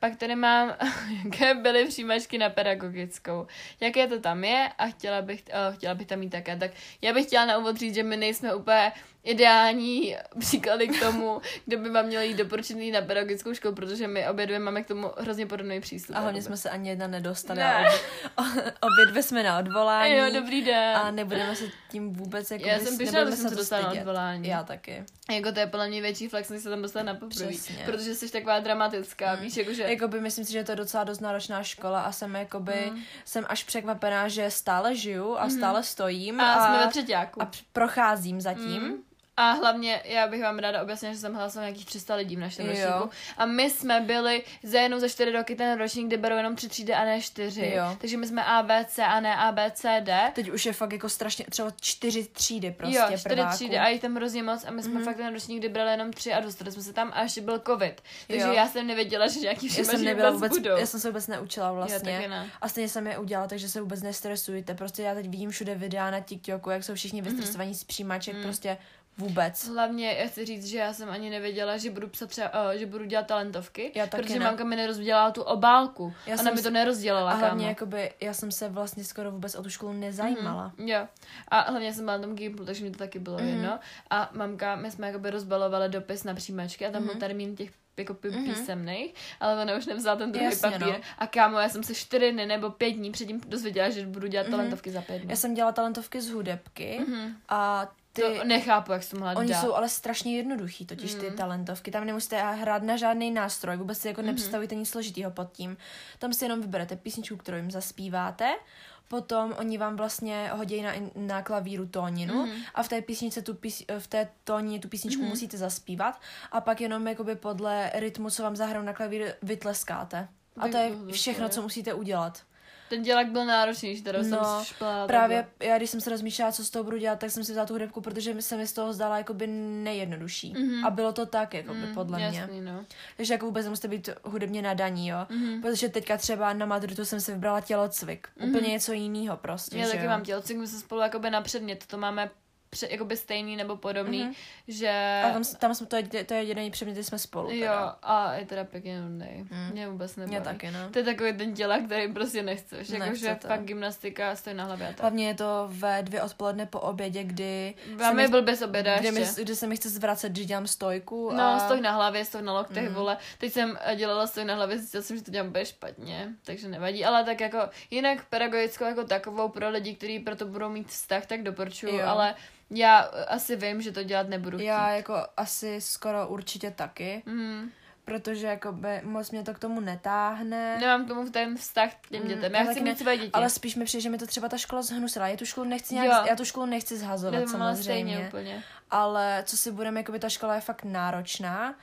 Pak tady mám, <laughs> jaké byly přijímačky na pedagogickou. Jaké to tam je a chtěla bych, uh, chtěla bych tam mít také. Tak já bych chtěla na úvod říct, že my nejsme úplně ideální příklady k tomu, kdo by vám měl jít doporučený na pedagogickou školu, protože my obě dvě máme k tomu hrozně podobný přístup. A hlavně jsme se ani jedna nedostali. Ne. a Obě, <laughs> obě dvě jsme na odvolání. Jo, dobrý den. A nebudeme se tím vůbec jako já jsem pyšná, že jsem se dostala na odvolání. Já taky. Jako to je podle mě větší flex, než se tam dostat na poprvé. Protože jsi taková dramatická, víš, jakože... Jakoby myslím si, že to je docela dost náročná škola a jsem jakoby, Mm. jsem až překvapená, že stále žiju a stále stojím Mhm. a, jsme ve třetíku. a procházím zatím. Mm. A hlavně, já bych vám ráda objasnila, že jsem hlasala nějakých 300 lidí v našem Jo. ročníku. A my jsme byli za jenom za 4 roky ten ročník, kde berou jenom 3 třídy a ne 4. Jo. Takže my jsme ABC a ne ABCD. Teď už je fakt jako strašně, třeba čtyři třídy prostě jo, 4 prváků. třídy a jich tam hrozně moc a my jsme mm-hmm. fakt ten ročník, kdy brali jenom 3 a dostali jsme se tam a ještě byl covid. Takže Jo. já jsem nevěděla, že nějaký jsem nebyla vůbec, vůbec, budou. já jsem se vůbec neučila vlastně. Taky ne. A stejně jsem je udělala, takže se vůbec nestresujte. Prostě já teď vidím všude videa na TikToku, jak jsou všichni vystresovaní z přijímaček, Mm. prostě vůbec. Hlavně já chci říct, že já jsem ani nevěděla, že budu psat třeba, uh, že budu dělat talentovky, Já taky protože ne. mamka mi nerozdělala tu obálku. Já Ona mi to nerozdělala, A hlavně kámo. jakoby, já jsem se vlastně skoro vůbec o tu školu nezajímala. Mhm, jo. A hlavně jsem byla na tom Gimplu, takže mi to taky bylo Mhm. jedno. A mamka, my jsme jakoby rozbalovali dopis na přijímačky a tam byl Mhm. termín těch jako pí- Mhm. písemných, ale ona už nevzala ten druhý Jasně, papír. no. A kámo, já jsem se čtyři dny nebo pět dní předtím dozvěděla, že budu dělat Mhm. talentovky za pět dní. Já jsem dělala talentovky z hudebky Mhm. a ty... To nechápu, jak jsem mohla Oni dát. jsou ale strašně jednoduchý, totiž ty Mm. talentovky. Tam nemusíte hrát na žádný nástroj, vůbec si jako nepředstavíte nic složitýho pod tím. Tam si jenom vyberete písničku, kterou jim zaspíváte, potom oni vám vlastně hodí na, na klavíru tóninu Mhm. a v té písničce tu pís, v té tónině tu písničku Mhm. musíte zaspívat a pak jenom jakoby podle rytmu, co vám zahrajou na klavír, vytleskáte. A to je všechno, co musíte udělat. Ten dělak byl náročnější, teda No, jsem. Právě já, když jsem se rozmýšlela, co s toho budu dělat, tak jsem si vzala tu hudebku, protože mi se mi z toho zdala jakoby nejjednodušší. Mhm. A bylo to tak, jakoby, Mm, podle mě. jasný, No. Takže jako vůbec nemusíte být hudebně nadaní, jo. Mhm. Protože teďka třeba na maturitu jsem si vybrala tělocvik. Mhm. Úplně něco jiného prostě, Já že taky jo. mám tělocvik, my jsme spolu jakoby na předmět, to máme pře, jakoby stejný nebo podobný, mm-hmm. že... A tam, tam jsme, to, je, to je jediný předmět, kdy jsme spolu. Teda. Jo, a je teda pěkně nudný. Mm. Mě vůbec nebaví. Mě taky, no. To je takový ten těla, který prostě nechceš. Jakože fakt gymnastika stojí na hlavě tak. Hlavně je to ve dvě odpoledne po obědě, kdy... Vám je byl bez oběda kdy, mi, kdy se mi chce zvracet, když dělám stojku. No, a... stoj na hlavě, stoj na loktech, mm. vole. Teď jsem dělala stoj na hlavě, zjistila jsem, že to dělám úplně špatně, takže nevadí. Ale tak jako jinak pedagogickou jako takovou pro lidi, kteří proto budou mít vztah, tak doporučuju, ale já asi vím, že to dělat nebudu chtít. Já jako asi skoro určitě taky. Mm. Protože jakoby moc mě to k tomu netáhne. Nemám k tomu ten vztah k těm dětem. Já Mm, chci ne, mít své děti. Ale spíš mi přijde, že mi to třeba ta škola zhnusila. Já tu školu nechci nějak, já tu školu nechci zhazovat ale samozřejmě. stejně úplně. Ale co si budeme, jakoby ta škola je fakt náročná.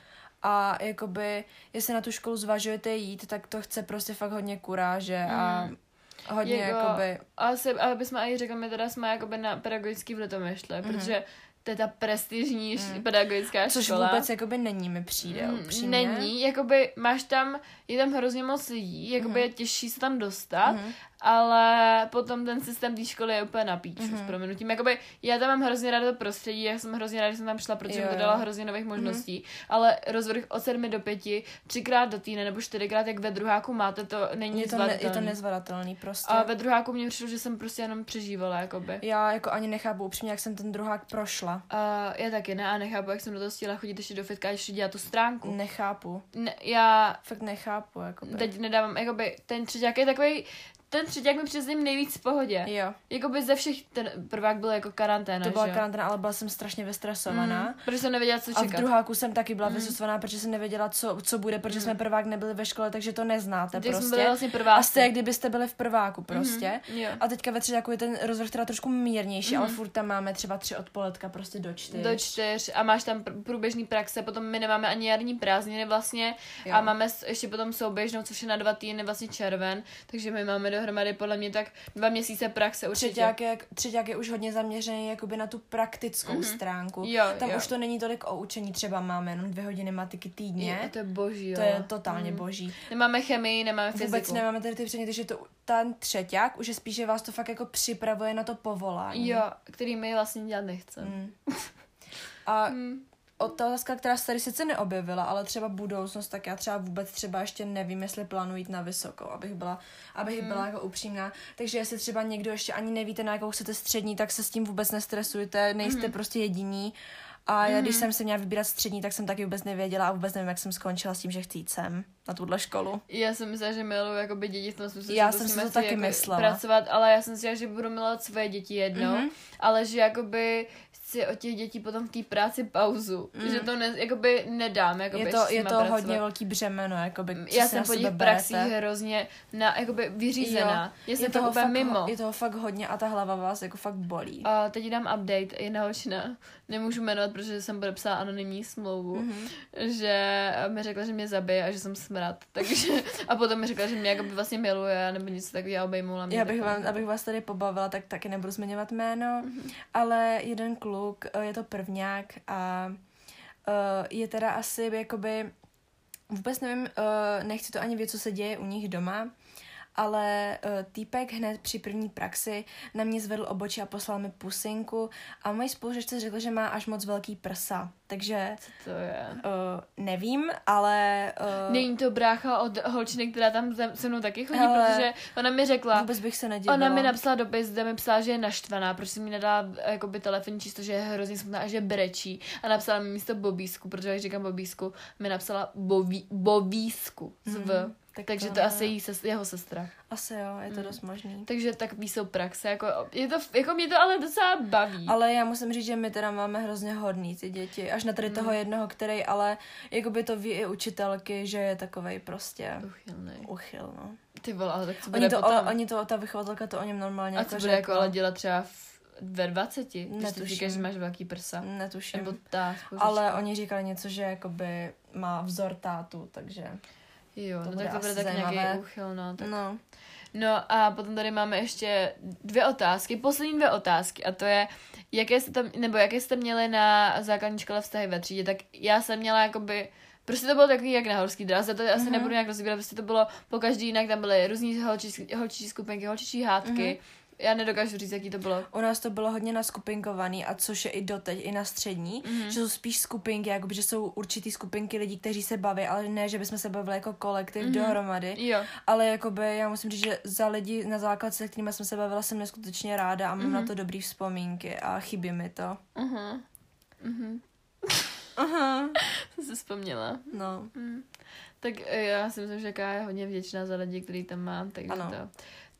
A jakoby, jestli na tu školu zvažujete jít, tak to chce prostě fakt hodně kuráže a Mm. Hodně Jako- jakoby... Asi, ale bychom i řekli, my teda jsme jakoby na pedagogický v Litomyšle, mm-hmm. protože to je ta prestižní mm. pedagogická. Což škola. vůbec jakoby není mi přijde, Mm, upřímně. Není, jakoby máš tam, je tam hrozně moc lidí, jakoby je těžší se tam dostat, Mhm. Ale potom ten systém té školy je úplně na píču Mhm. s prominutím. Jakoby já tam mám hrozně ráda to prostředí, já jsem hrozně ráda, že jsem tam šla, protože Jo, mi to jo. dalo hrozně nových možností, ale rozvrh od sedmi do pěti, třikrát do týdne nebo čtyřikrát, jak ve druháku máte, to není Je to, ne, je to nezvladatelný prostě. A ve druháku mě přišlo, že jsem prostě jenom přežívala, jakoby. Já jako ani nechápu upřímně, jak jsem ten druhák prošla. A já taky ne a nechápu, jak jsem do toho stihla chodit ještě do fitka, ještě dělat tu stránku. Nechápu. Ne, já Fakt nechápu, jakoby. teď nedávám, jakoby, ten třeťák je takový, ten třeťák mi přijde nejvíc v pohodě. Jo. Jakoby ze všech, ten prvák byl jako karanténa, To byla že? karanténa, ale byla jsem strašně vystresovaná. Mm, protože jsem nevěděla, co A v čekat. druháku jsem taky byla mm. vystresovaná, protože jsem nevěděla, co, co bude, protože jsme prvák nebyli ve škole, takže to neznáte Teď jsme prostě. byli vlastně A prváci. jste, jak kdybyste byli v prváku prostě. Mhm, jo. A teďka ve třetíku je ten rozvrh teda trošku mírnější, Mhm. ale furt tam máme třeba tři odpoledka prostě do čtyř. Do čtyř a máš tam pr- průběžný praxe, potom my nemáme ani jarní prázdniny vlastně Jo. a máme ještě potom souběžnou, což je na dva týdny vlastně červen, takže my máme dohromady podle mě tak dva měsíce praxe určitě. Třeťák je, třeťák je už hodně zaměřený jakoby na tu praktickou mm-hmm. stránku. Jo, Tam jo. už to není tolik o učení, třeba máme jenom dvě hodiny matiky týdně. Je, to je boží, jo. to je totálně Mm. boží. Nemáme chemii, nemáme fyziku. Vůbec nemáme tady ty předměty, že to ten třeťák už je spíš, že vás to fakt jako připravuje na to povolání. Jo, který my vlastně dělat nechceme. Mm. <laughs> A Mm. Otázka, která se tady sice neobjevila, ale třeba budoucnost, tak já třeba vůbec třeba ještě nevím, jestli plánuji jít na vysokou, abych byla, abych Mm. byla jako upřímná. Takže jestli třeba někdo ještě ani nevíte, na jakou chcete střední, tak se s tím vůbec nestresujte, nejste Mm. prostě jediní. A já, když jsem se měla vybírat střední, tak jsem taky vůbec nevěděla a vůbec nevím, jak jsem skončila s tím, že chci jít sem na tuhle školu. Já jsem myslela, že miluji jakoby děti v tom smyslu, Já jsem si to taky jako myslela. pracovat, ale já jsem si že budu milovat svoje děti jednou, Mhm. ale že jakoby chci od těch dětí potom v té práci pauzu, že to ne, jakoby nedám, jakoby. Je to, je to pracovat. hodně velký břemeno, jakoby, Já si jsem po těch praxích hrozně na, jakoby vyřízená. Já je jsem toho, to úplně fakt, mimo. je toho fakt hodně a ta hlava vás jako fakt bolí. A teď dám update, jedna holčina, nemůžu jmenovat, protože jsem podepsala anonymní smlouvu, Mhm. mm-hmm. že mi řekla, že mě zabije a že jsem smrad, takže a potom mi řekla, že mě jakoby vlastně miluje, nebo něco takového obejmula mě. Já bych, vám, abych vás tady pobavila, tak taky nebudu zmiňovat jméno, Mhm. ale jeden kluk, eh, je to prvňák a eh, je teda asi jakoby, vůbec nevím, eh, nechci to ani vědět, co se děje u nich doma, ale uh, týpek hned při první praxi na mě zvedl obočí a poslal mi pusinku a moji spolužečce řekl, že má až moc velký prsa, takže Co to je? uh, nevím, ale uh, Není to brácha od holčiny, která tam se- mnou taky chodí, Hele, protože ona mi řekla, vůbec bych se nedivila. Ona mi napsala dopis, kde mi psala, že je naštvaná, proč si mi nedala jakoby telefonní číslo, že je hrozně smutná a že brečí. A napsala mi místo Bobísku, protože jak říkám Bobísku, mi napsala Boví, Bobísku z V. Mhm, tak Takže to to asi jí ses, jeho sestra. Asi jo, je to Mm. dost možný. Takže takový jsou praxe. Jako, je to, jako mě to ale docela baví. Ale já musím říct, že my teda máme hrozně hodný ty děti. Až na tady toho jednoho, který ale jakoby to ví i učitelky, že je takovej prostě Uchylnej. uchyl, no. Ty vole, ale tak co bude Oni to, potom? ale, oni to, ta vychovatelka to o něm normálně a jako co bude jako ale dělat třeba v, ve 20? Když ty říkáš, že máš velký prsa. Netuším. Nebo ta Ale oni říkali něco, že jakoby má vzor tátu, takže Jo, to no tak to bude tak nějaký úchyl, no. Tak no. No a potom tady máme ještě dvě otázky, poslední dvě otázky a to je, jaké jste tam, nebo jaké jste měli na základní škole vztahy ve třídě, tak já jsem měla jakoby Prostě to bylo takový jak na horský dráze, to asi Mhm. nebudu nějak rozbírat, prostě to bylo po každý jinak, tam byly různý holčičí, holčičí skupinky, holčičí hádky, Já nedokážu říct, jaký to bylo. U nás to bylo hodně naskupinkovaný a což je i doteď, i na střední, Mhm. mm-hmm. že jsou spíš skupinky, jakoby, že jsou určitý skupinky lidí, kteří se baví, ale ne, že bychom se bavili jako kolektiv Mhm. mm-hmm. dohromady. Jo. Ale jakoby já musím říct, že za lidi na základce, se kterými jsem se bavila, jsem neskutečně ráda a mám mm-hmm. na to dobrý vzpomínky a chybí mi to. Uh-huh. Uh-huh. Aha. Jsem <laughs> si vzpomněla. No. Hmm. Tak eh, já si myslím, že Ká je hodně vděčná za lidi, který tam mám, takže Ano. to...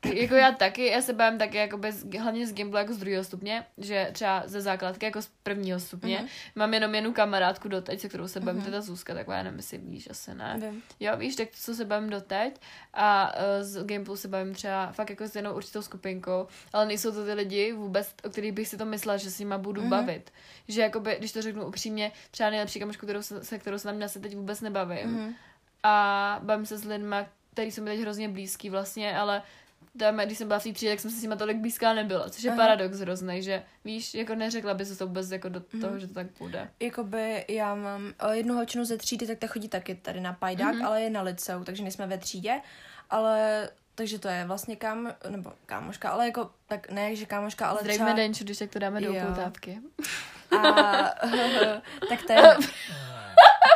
Jako já taky, já se bavím taky jako bez, hlavně z Gimblu jako z druhého stupně, že třeba ze základky jako z prvního stupně. Mhm. Mám jenom jednu kamarádku doteď, se kterou se bavím, Mhm. teda Zuzka, taková, já nevím, jestli víš, asi ne. Vím. Jo, víš, tak co se bavím doteď a uh, z Gimplu se bavím třeba fakt jako s jednou určitou skupinkou, ale nejsou to ty lidi vůbec, o kterých bych si to myslela, že s nima budu Mhm. mm-hmm. bavit. Že jakoby, když to řeknu upřímně, třeba nejlepší kamošku, kterou se, se kterou se tam se teď vůbec nebavím. Mhm. A bavím se s lidmi, který jsou mi teď hrozně blízký vlastně, ale tam, když jsem byla v té třídě, tak jsem se s nimi tolik blízká nebyla, což je Aha. paradox hrozný, že víš, jako neřekla by se to vůbec jako do toho, Mhm. že to tak bude. Jakoby já mám jednu holčinu ze třídy, tak ta chodí taky tady na Pajdák, mm-hmm. ale je na liceu, takže nejsme ve třídě, ale takže to je vlastně kam, nebo kámoška, ale jako, tak ne, že kámoška, ale Zdravíme třeba... Denču, když tak to dáme do upoutávky. A, <laughs> tak to je, <laughs>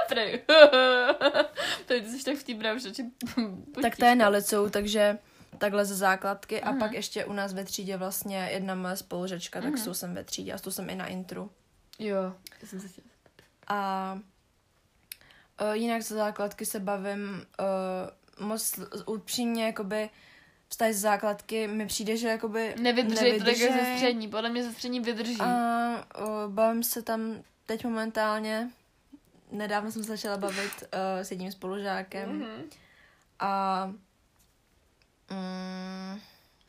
Prej. <laughs> to ty jsi tak vtipná už tak to je na liceu, takže takhle ze základky a Mhm. pak ještě u nás ve třídě vlastně jedna moje spolužečka, tak Mhm. s tou jsem ve třídě a s tou jsem i na intru. Jo, jsem se chtěla. A uh, jinak ze základky se bavím uh, moc upřímně, jakoby vztahy z základky mi přijde, že jakoby Nevydrží, to tak je ze střední, podle mě ze střední vydrží. A uh, bavím se tam teď momentálně, nedávno jsem se začala bavit uh, s jedním spolužákem Mhm. a mm,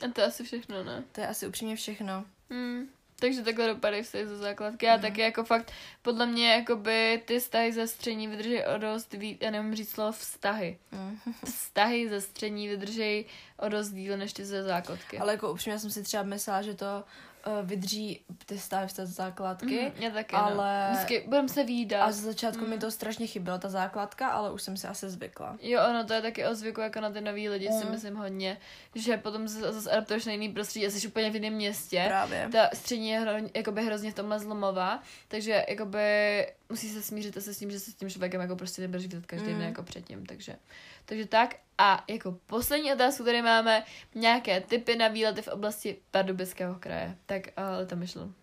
A to je asi všechno, ne? to je asi upřímně všechno. Hmm. Takže takhle dopadají vztahy ze základky. Já Mhm. taky jako fakt, podle mě jakoby ty vztahy ze střední vydrží o dost víc, já nevím říct slovo vztahy. Mm. <laughs> Vztahy ze střední vydrží o dost díl než ty ze základky. Ale jako upřímně jsem si třeba myslela, že to uh, ty vztahy z základky. Mhm, já taky, ale- no. Vždycky budeme se výdat. A z začátku mi to strašně chybělo, ta základka, ale už jsem si asi zvykla. Jo, ono to je taky o zvyku jako na ty nový lidi, si Mm. myslím hodně, že potom zase adaptuješ na jiný prostředí, jsi úplně v jiném městě. Právě. Ta střední je hro, jakoby hrozně v tomhle zlomová, takže jakoby musí se smířit se s tím, že se s tím člověkem jako prostě nebudeš vidět každý den Mm. jako předtím, takže, takže tak. A jako poslední otázku tady máme nějaké typy na výlety v oblasti Pardubického kraje. Tak uh, to myšlu.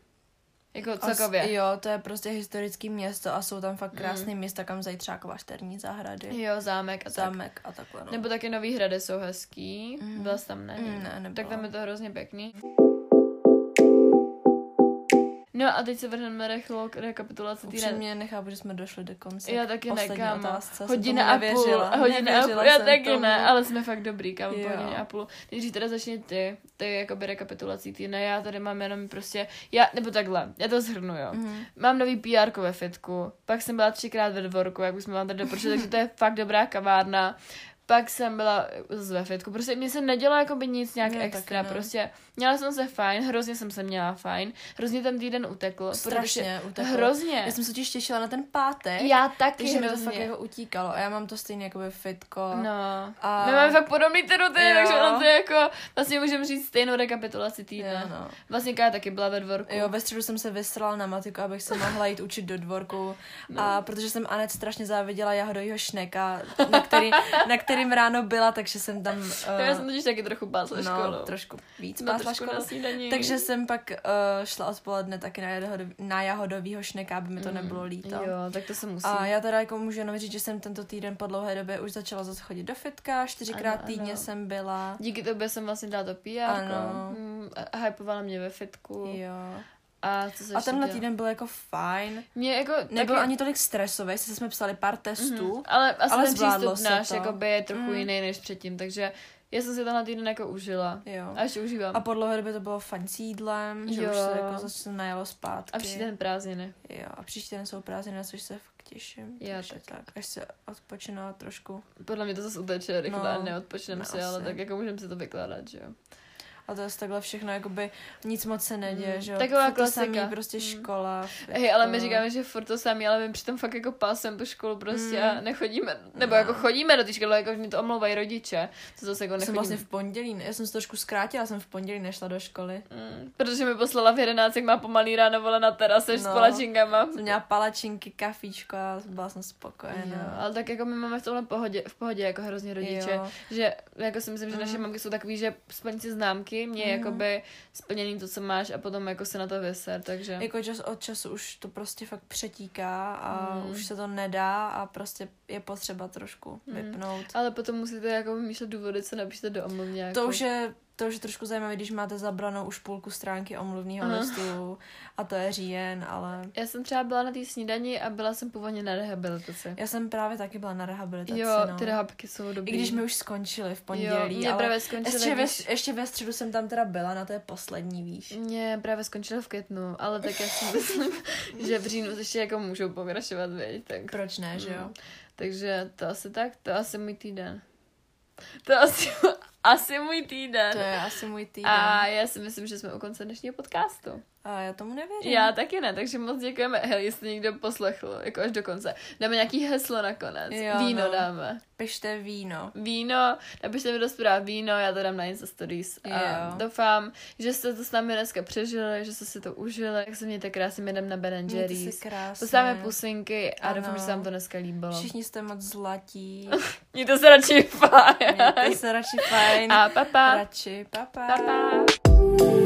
Jako celkově. As, jo, to je prostě historické město a jsou tam fakt krásné města, kam zajít třeba klášterní zahrady, Jo, zámek a tak. zámek a takhle. No. Nebo taky Nový hrady jsou hezký. Mhm. Byla jsi tam, ne? Mm, ne, nebyla. Tak tam je to hrozně pěkný. No a teď se vrhneme rychlo k rekapitulaci týden. Upřímně nechápu, že jsme došli do konce. Já taky ne, kámo. Hodina a půl, hodina a půl, já taky tomu. ne, ale jsme fakt dobrý, kámo, po hodině a půl. Nejdřív teda začni ty, ty jakoby rekapitulací týdne, já tady mám jenom prostě, já, nebo takhle, já to zhrnu, jo. Mhm. Mám nový PR ve fitku, pak jsem byla třikrát ve dvorku, jak už jsme vám tady doporučili, takže to je fakt dobrá kavárna. Pak jsem byla z ve fitku, prostě mě se nedělo jako by nic nějak Mně extra, taky ne. prostě měla jsem se fajn, hrozně jsem se měla fajn, hrozně ten týden utekl. Strašně uteklo. Hrozně. Já jsem se totiž těšila na ten pátek, Já taky takže mi to fakt jako utíkalo. A já mám to stejně jako by fitko. No. A- My máme fakt podobný rutiny, Jo. takže ono to je jako, vlastně můžeme říct stejnou rekapitulaci týdne. Jo, no. Vlastně Kája taky byla ve dvorku. Jo, ve středu jsem se vystrala na matiku, abych se mohla jít učit do dvorku. No. A protože jsem Anet strašně záviděla jahodovýho šneka, na, který, na kterým ráno byla, takže jsem tam... Uh, Já jsem totiž taky trochu pásla no, školu. trošku víc Jsme pásla školu. Takže jsem pak uh, šla odpoledne taky na, jahodov, na jahodovýho šneka, aby mi to Mm, nebylo líto. Jo, tak to se musí. A já teda jako můžu jenom říct, že jsem tento týden po dlouhé době už začala zase chodit do fitka, čtyřikrát Ano, týdně ano. jsem byla. Díky tobě jsem vlastně dala to PR. Ano. Mm, a hypovala mě ve fitku. Jo. A co A tenhle týden byl jako fajn. Mě jako Nebyl taky... ani tolik stresový, sice jsme psali pár testů, Mhm, Ale asi ale ten zvládlo přístup náš to. jakoby, je trochu Mm. jiný než předtím, takže já jsem si tenhle týden jako užila. Jo. A ještě užívám. A po dlouhé době to bylo fajn s jídlem, že Jo. už se jako zase najelo zpátky. A příští den prázdniny. Jo, a příští den jsou prázdniny, na což se fakt těším. Já taky. tak, až se odpočinu trošku. Podle mě to zase uteče rychle No, neodpočneme no si, ale asi. tak jako můžeme si to vykládat, že jo. A to je takhle všechno, jakoby nic moc se neděje, Mm, že jo. taková Furt to klasika. samý, prostě Mm. škola. Hej, ale my jako- říkáme, že furt to samý, ale my přitom fakt jako pásem tu školu prostě Mm. a nechodíme, nebo No. jako chodíme do té školy, jako mě to omlouvají rodiče, to zase jako Jsem nechodíme. vlastně v pondělí, já jsem se trošku zkrátila, jsem v pondělí nešla do školy. Mm, protože mi poslala v 11, jak má pomalý ráno vole na terase s No. palačinkama. Jsem měla palačinky, kafíčko a byla jsem Jo, spokojená. ale tak jako my máme v tomhle pohodě, v pohodě jako hrozně rodiče, Jo. že jako si myslím, že naše Mm. mamky jsou takový, že splň si známky, mě Mhm. jakoby splněný to, co máš a potom jako se na to vyser, takže... Jako čas od času už to prostě fakt přetíká a Mm. už se to nedá a prostě je potřeba trošku Mm. vypnout. Ale potom musíte jako vymýšlet důvody, co napíšete do omluvňáku. To už je to už je trošku zajímavé, když máte zabranou už půlku stránky omluvního Aha. listu a to je říjen, ale Já jsem třeba byla na té snídani a byla jsem původně na rehabilitaci. já jsem právě taky byla na rehabilitaci, Jo, no. ty rehabky jsou dobrý. I když mi už skončili v Jo, pondělí, mě ale právě skončily, ještě, ve, víš, ještě ve středu jsem tam teda byla na té poslední, víš. mě právě skončilo v květnu, ale tak já si myslím, <laughs> že v říjnu ještě jako můžou pokračovat, viď, tak. Proč ne, že jo? Mm. Takže to asi tak, to asi můj týden. To asi, asi můj týden. To je asi můj týden. A já si myslím, že jsme u konce dnešního podcastu. A já tomu nevěřím. Já taky ne, takže moc děkujeme. Hej, jestli někdo poslechl, jako až do konce. Dáme nějaký heslo nakonec. Jo, víno no. dáme. Pište víno. Víno, napište mi do zpráv víno, já to dám na Insta Stories. A doufám, že jste to s námi dneska přežili, že jste si to užili. Jak se mějte krásně, jdem na Ben Jerry's. Posláme pusinky a Ano. doufám, že se vám to dneska líbilo. Všichni jste moc zlatí. <laughs> Mějte se radši fajn. Mějte se radši fajn. A papa. Radši. Pa, pa. Papa.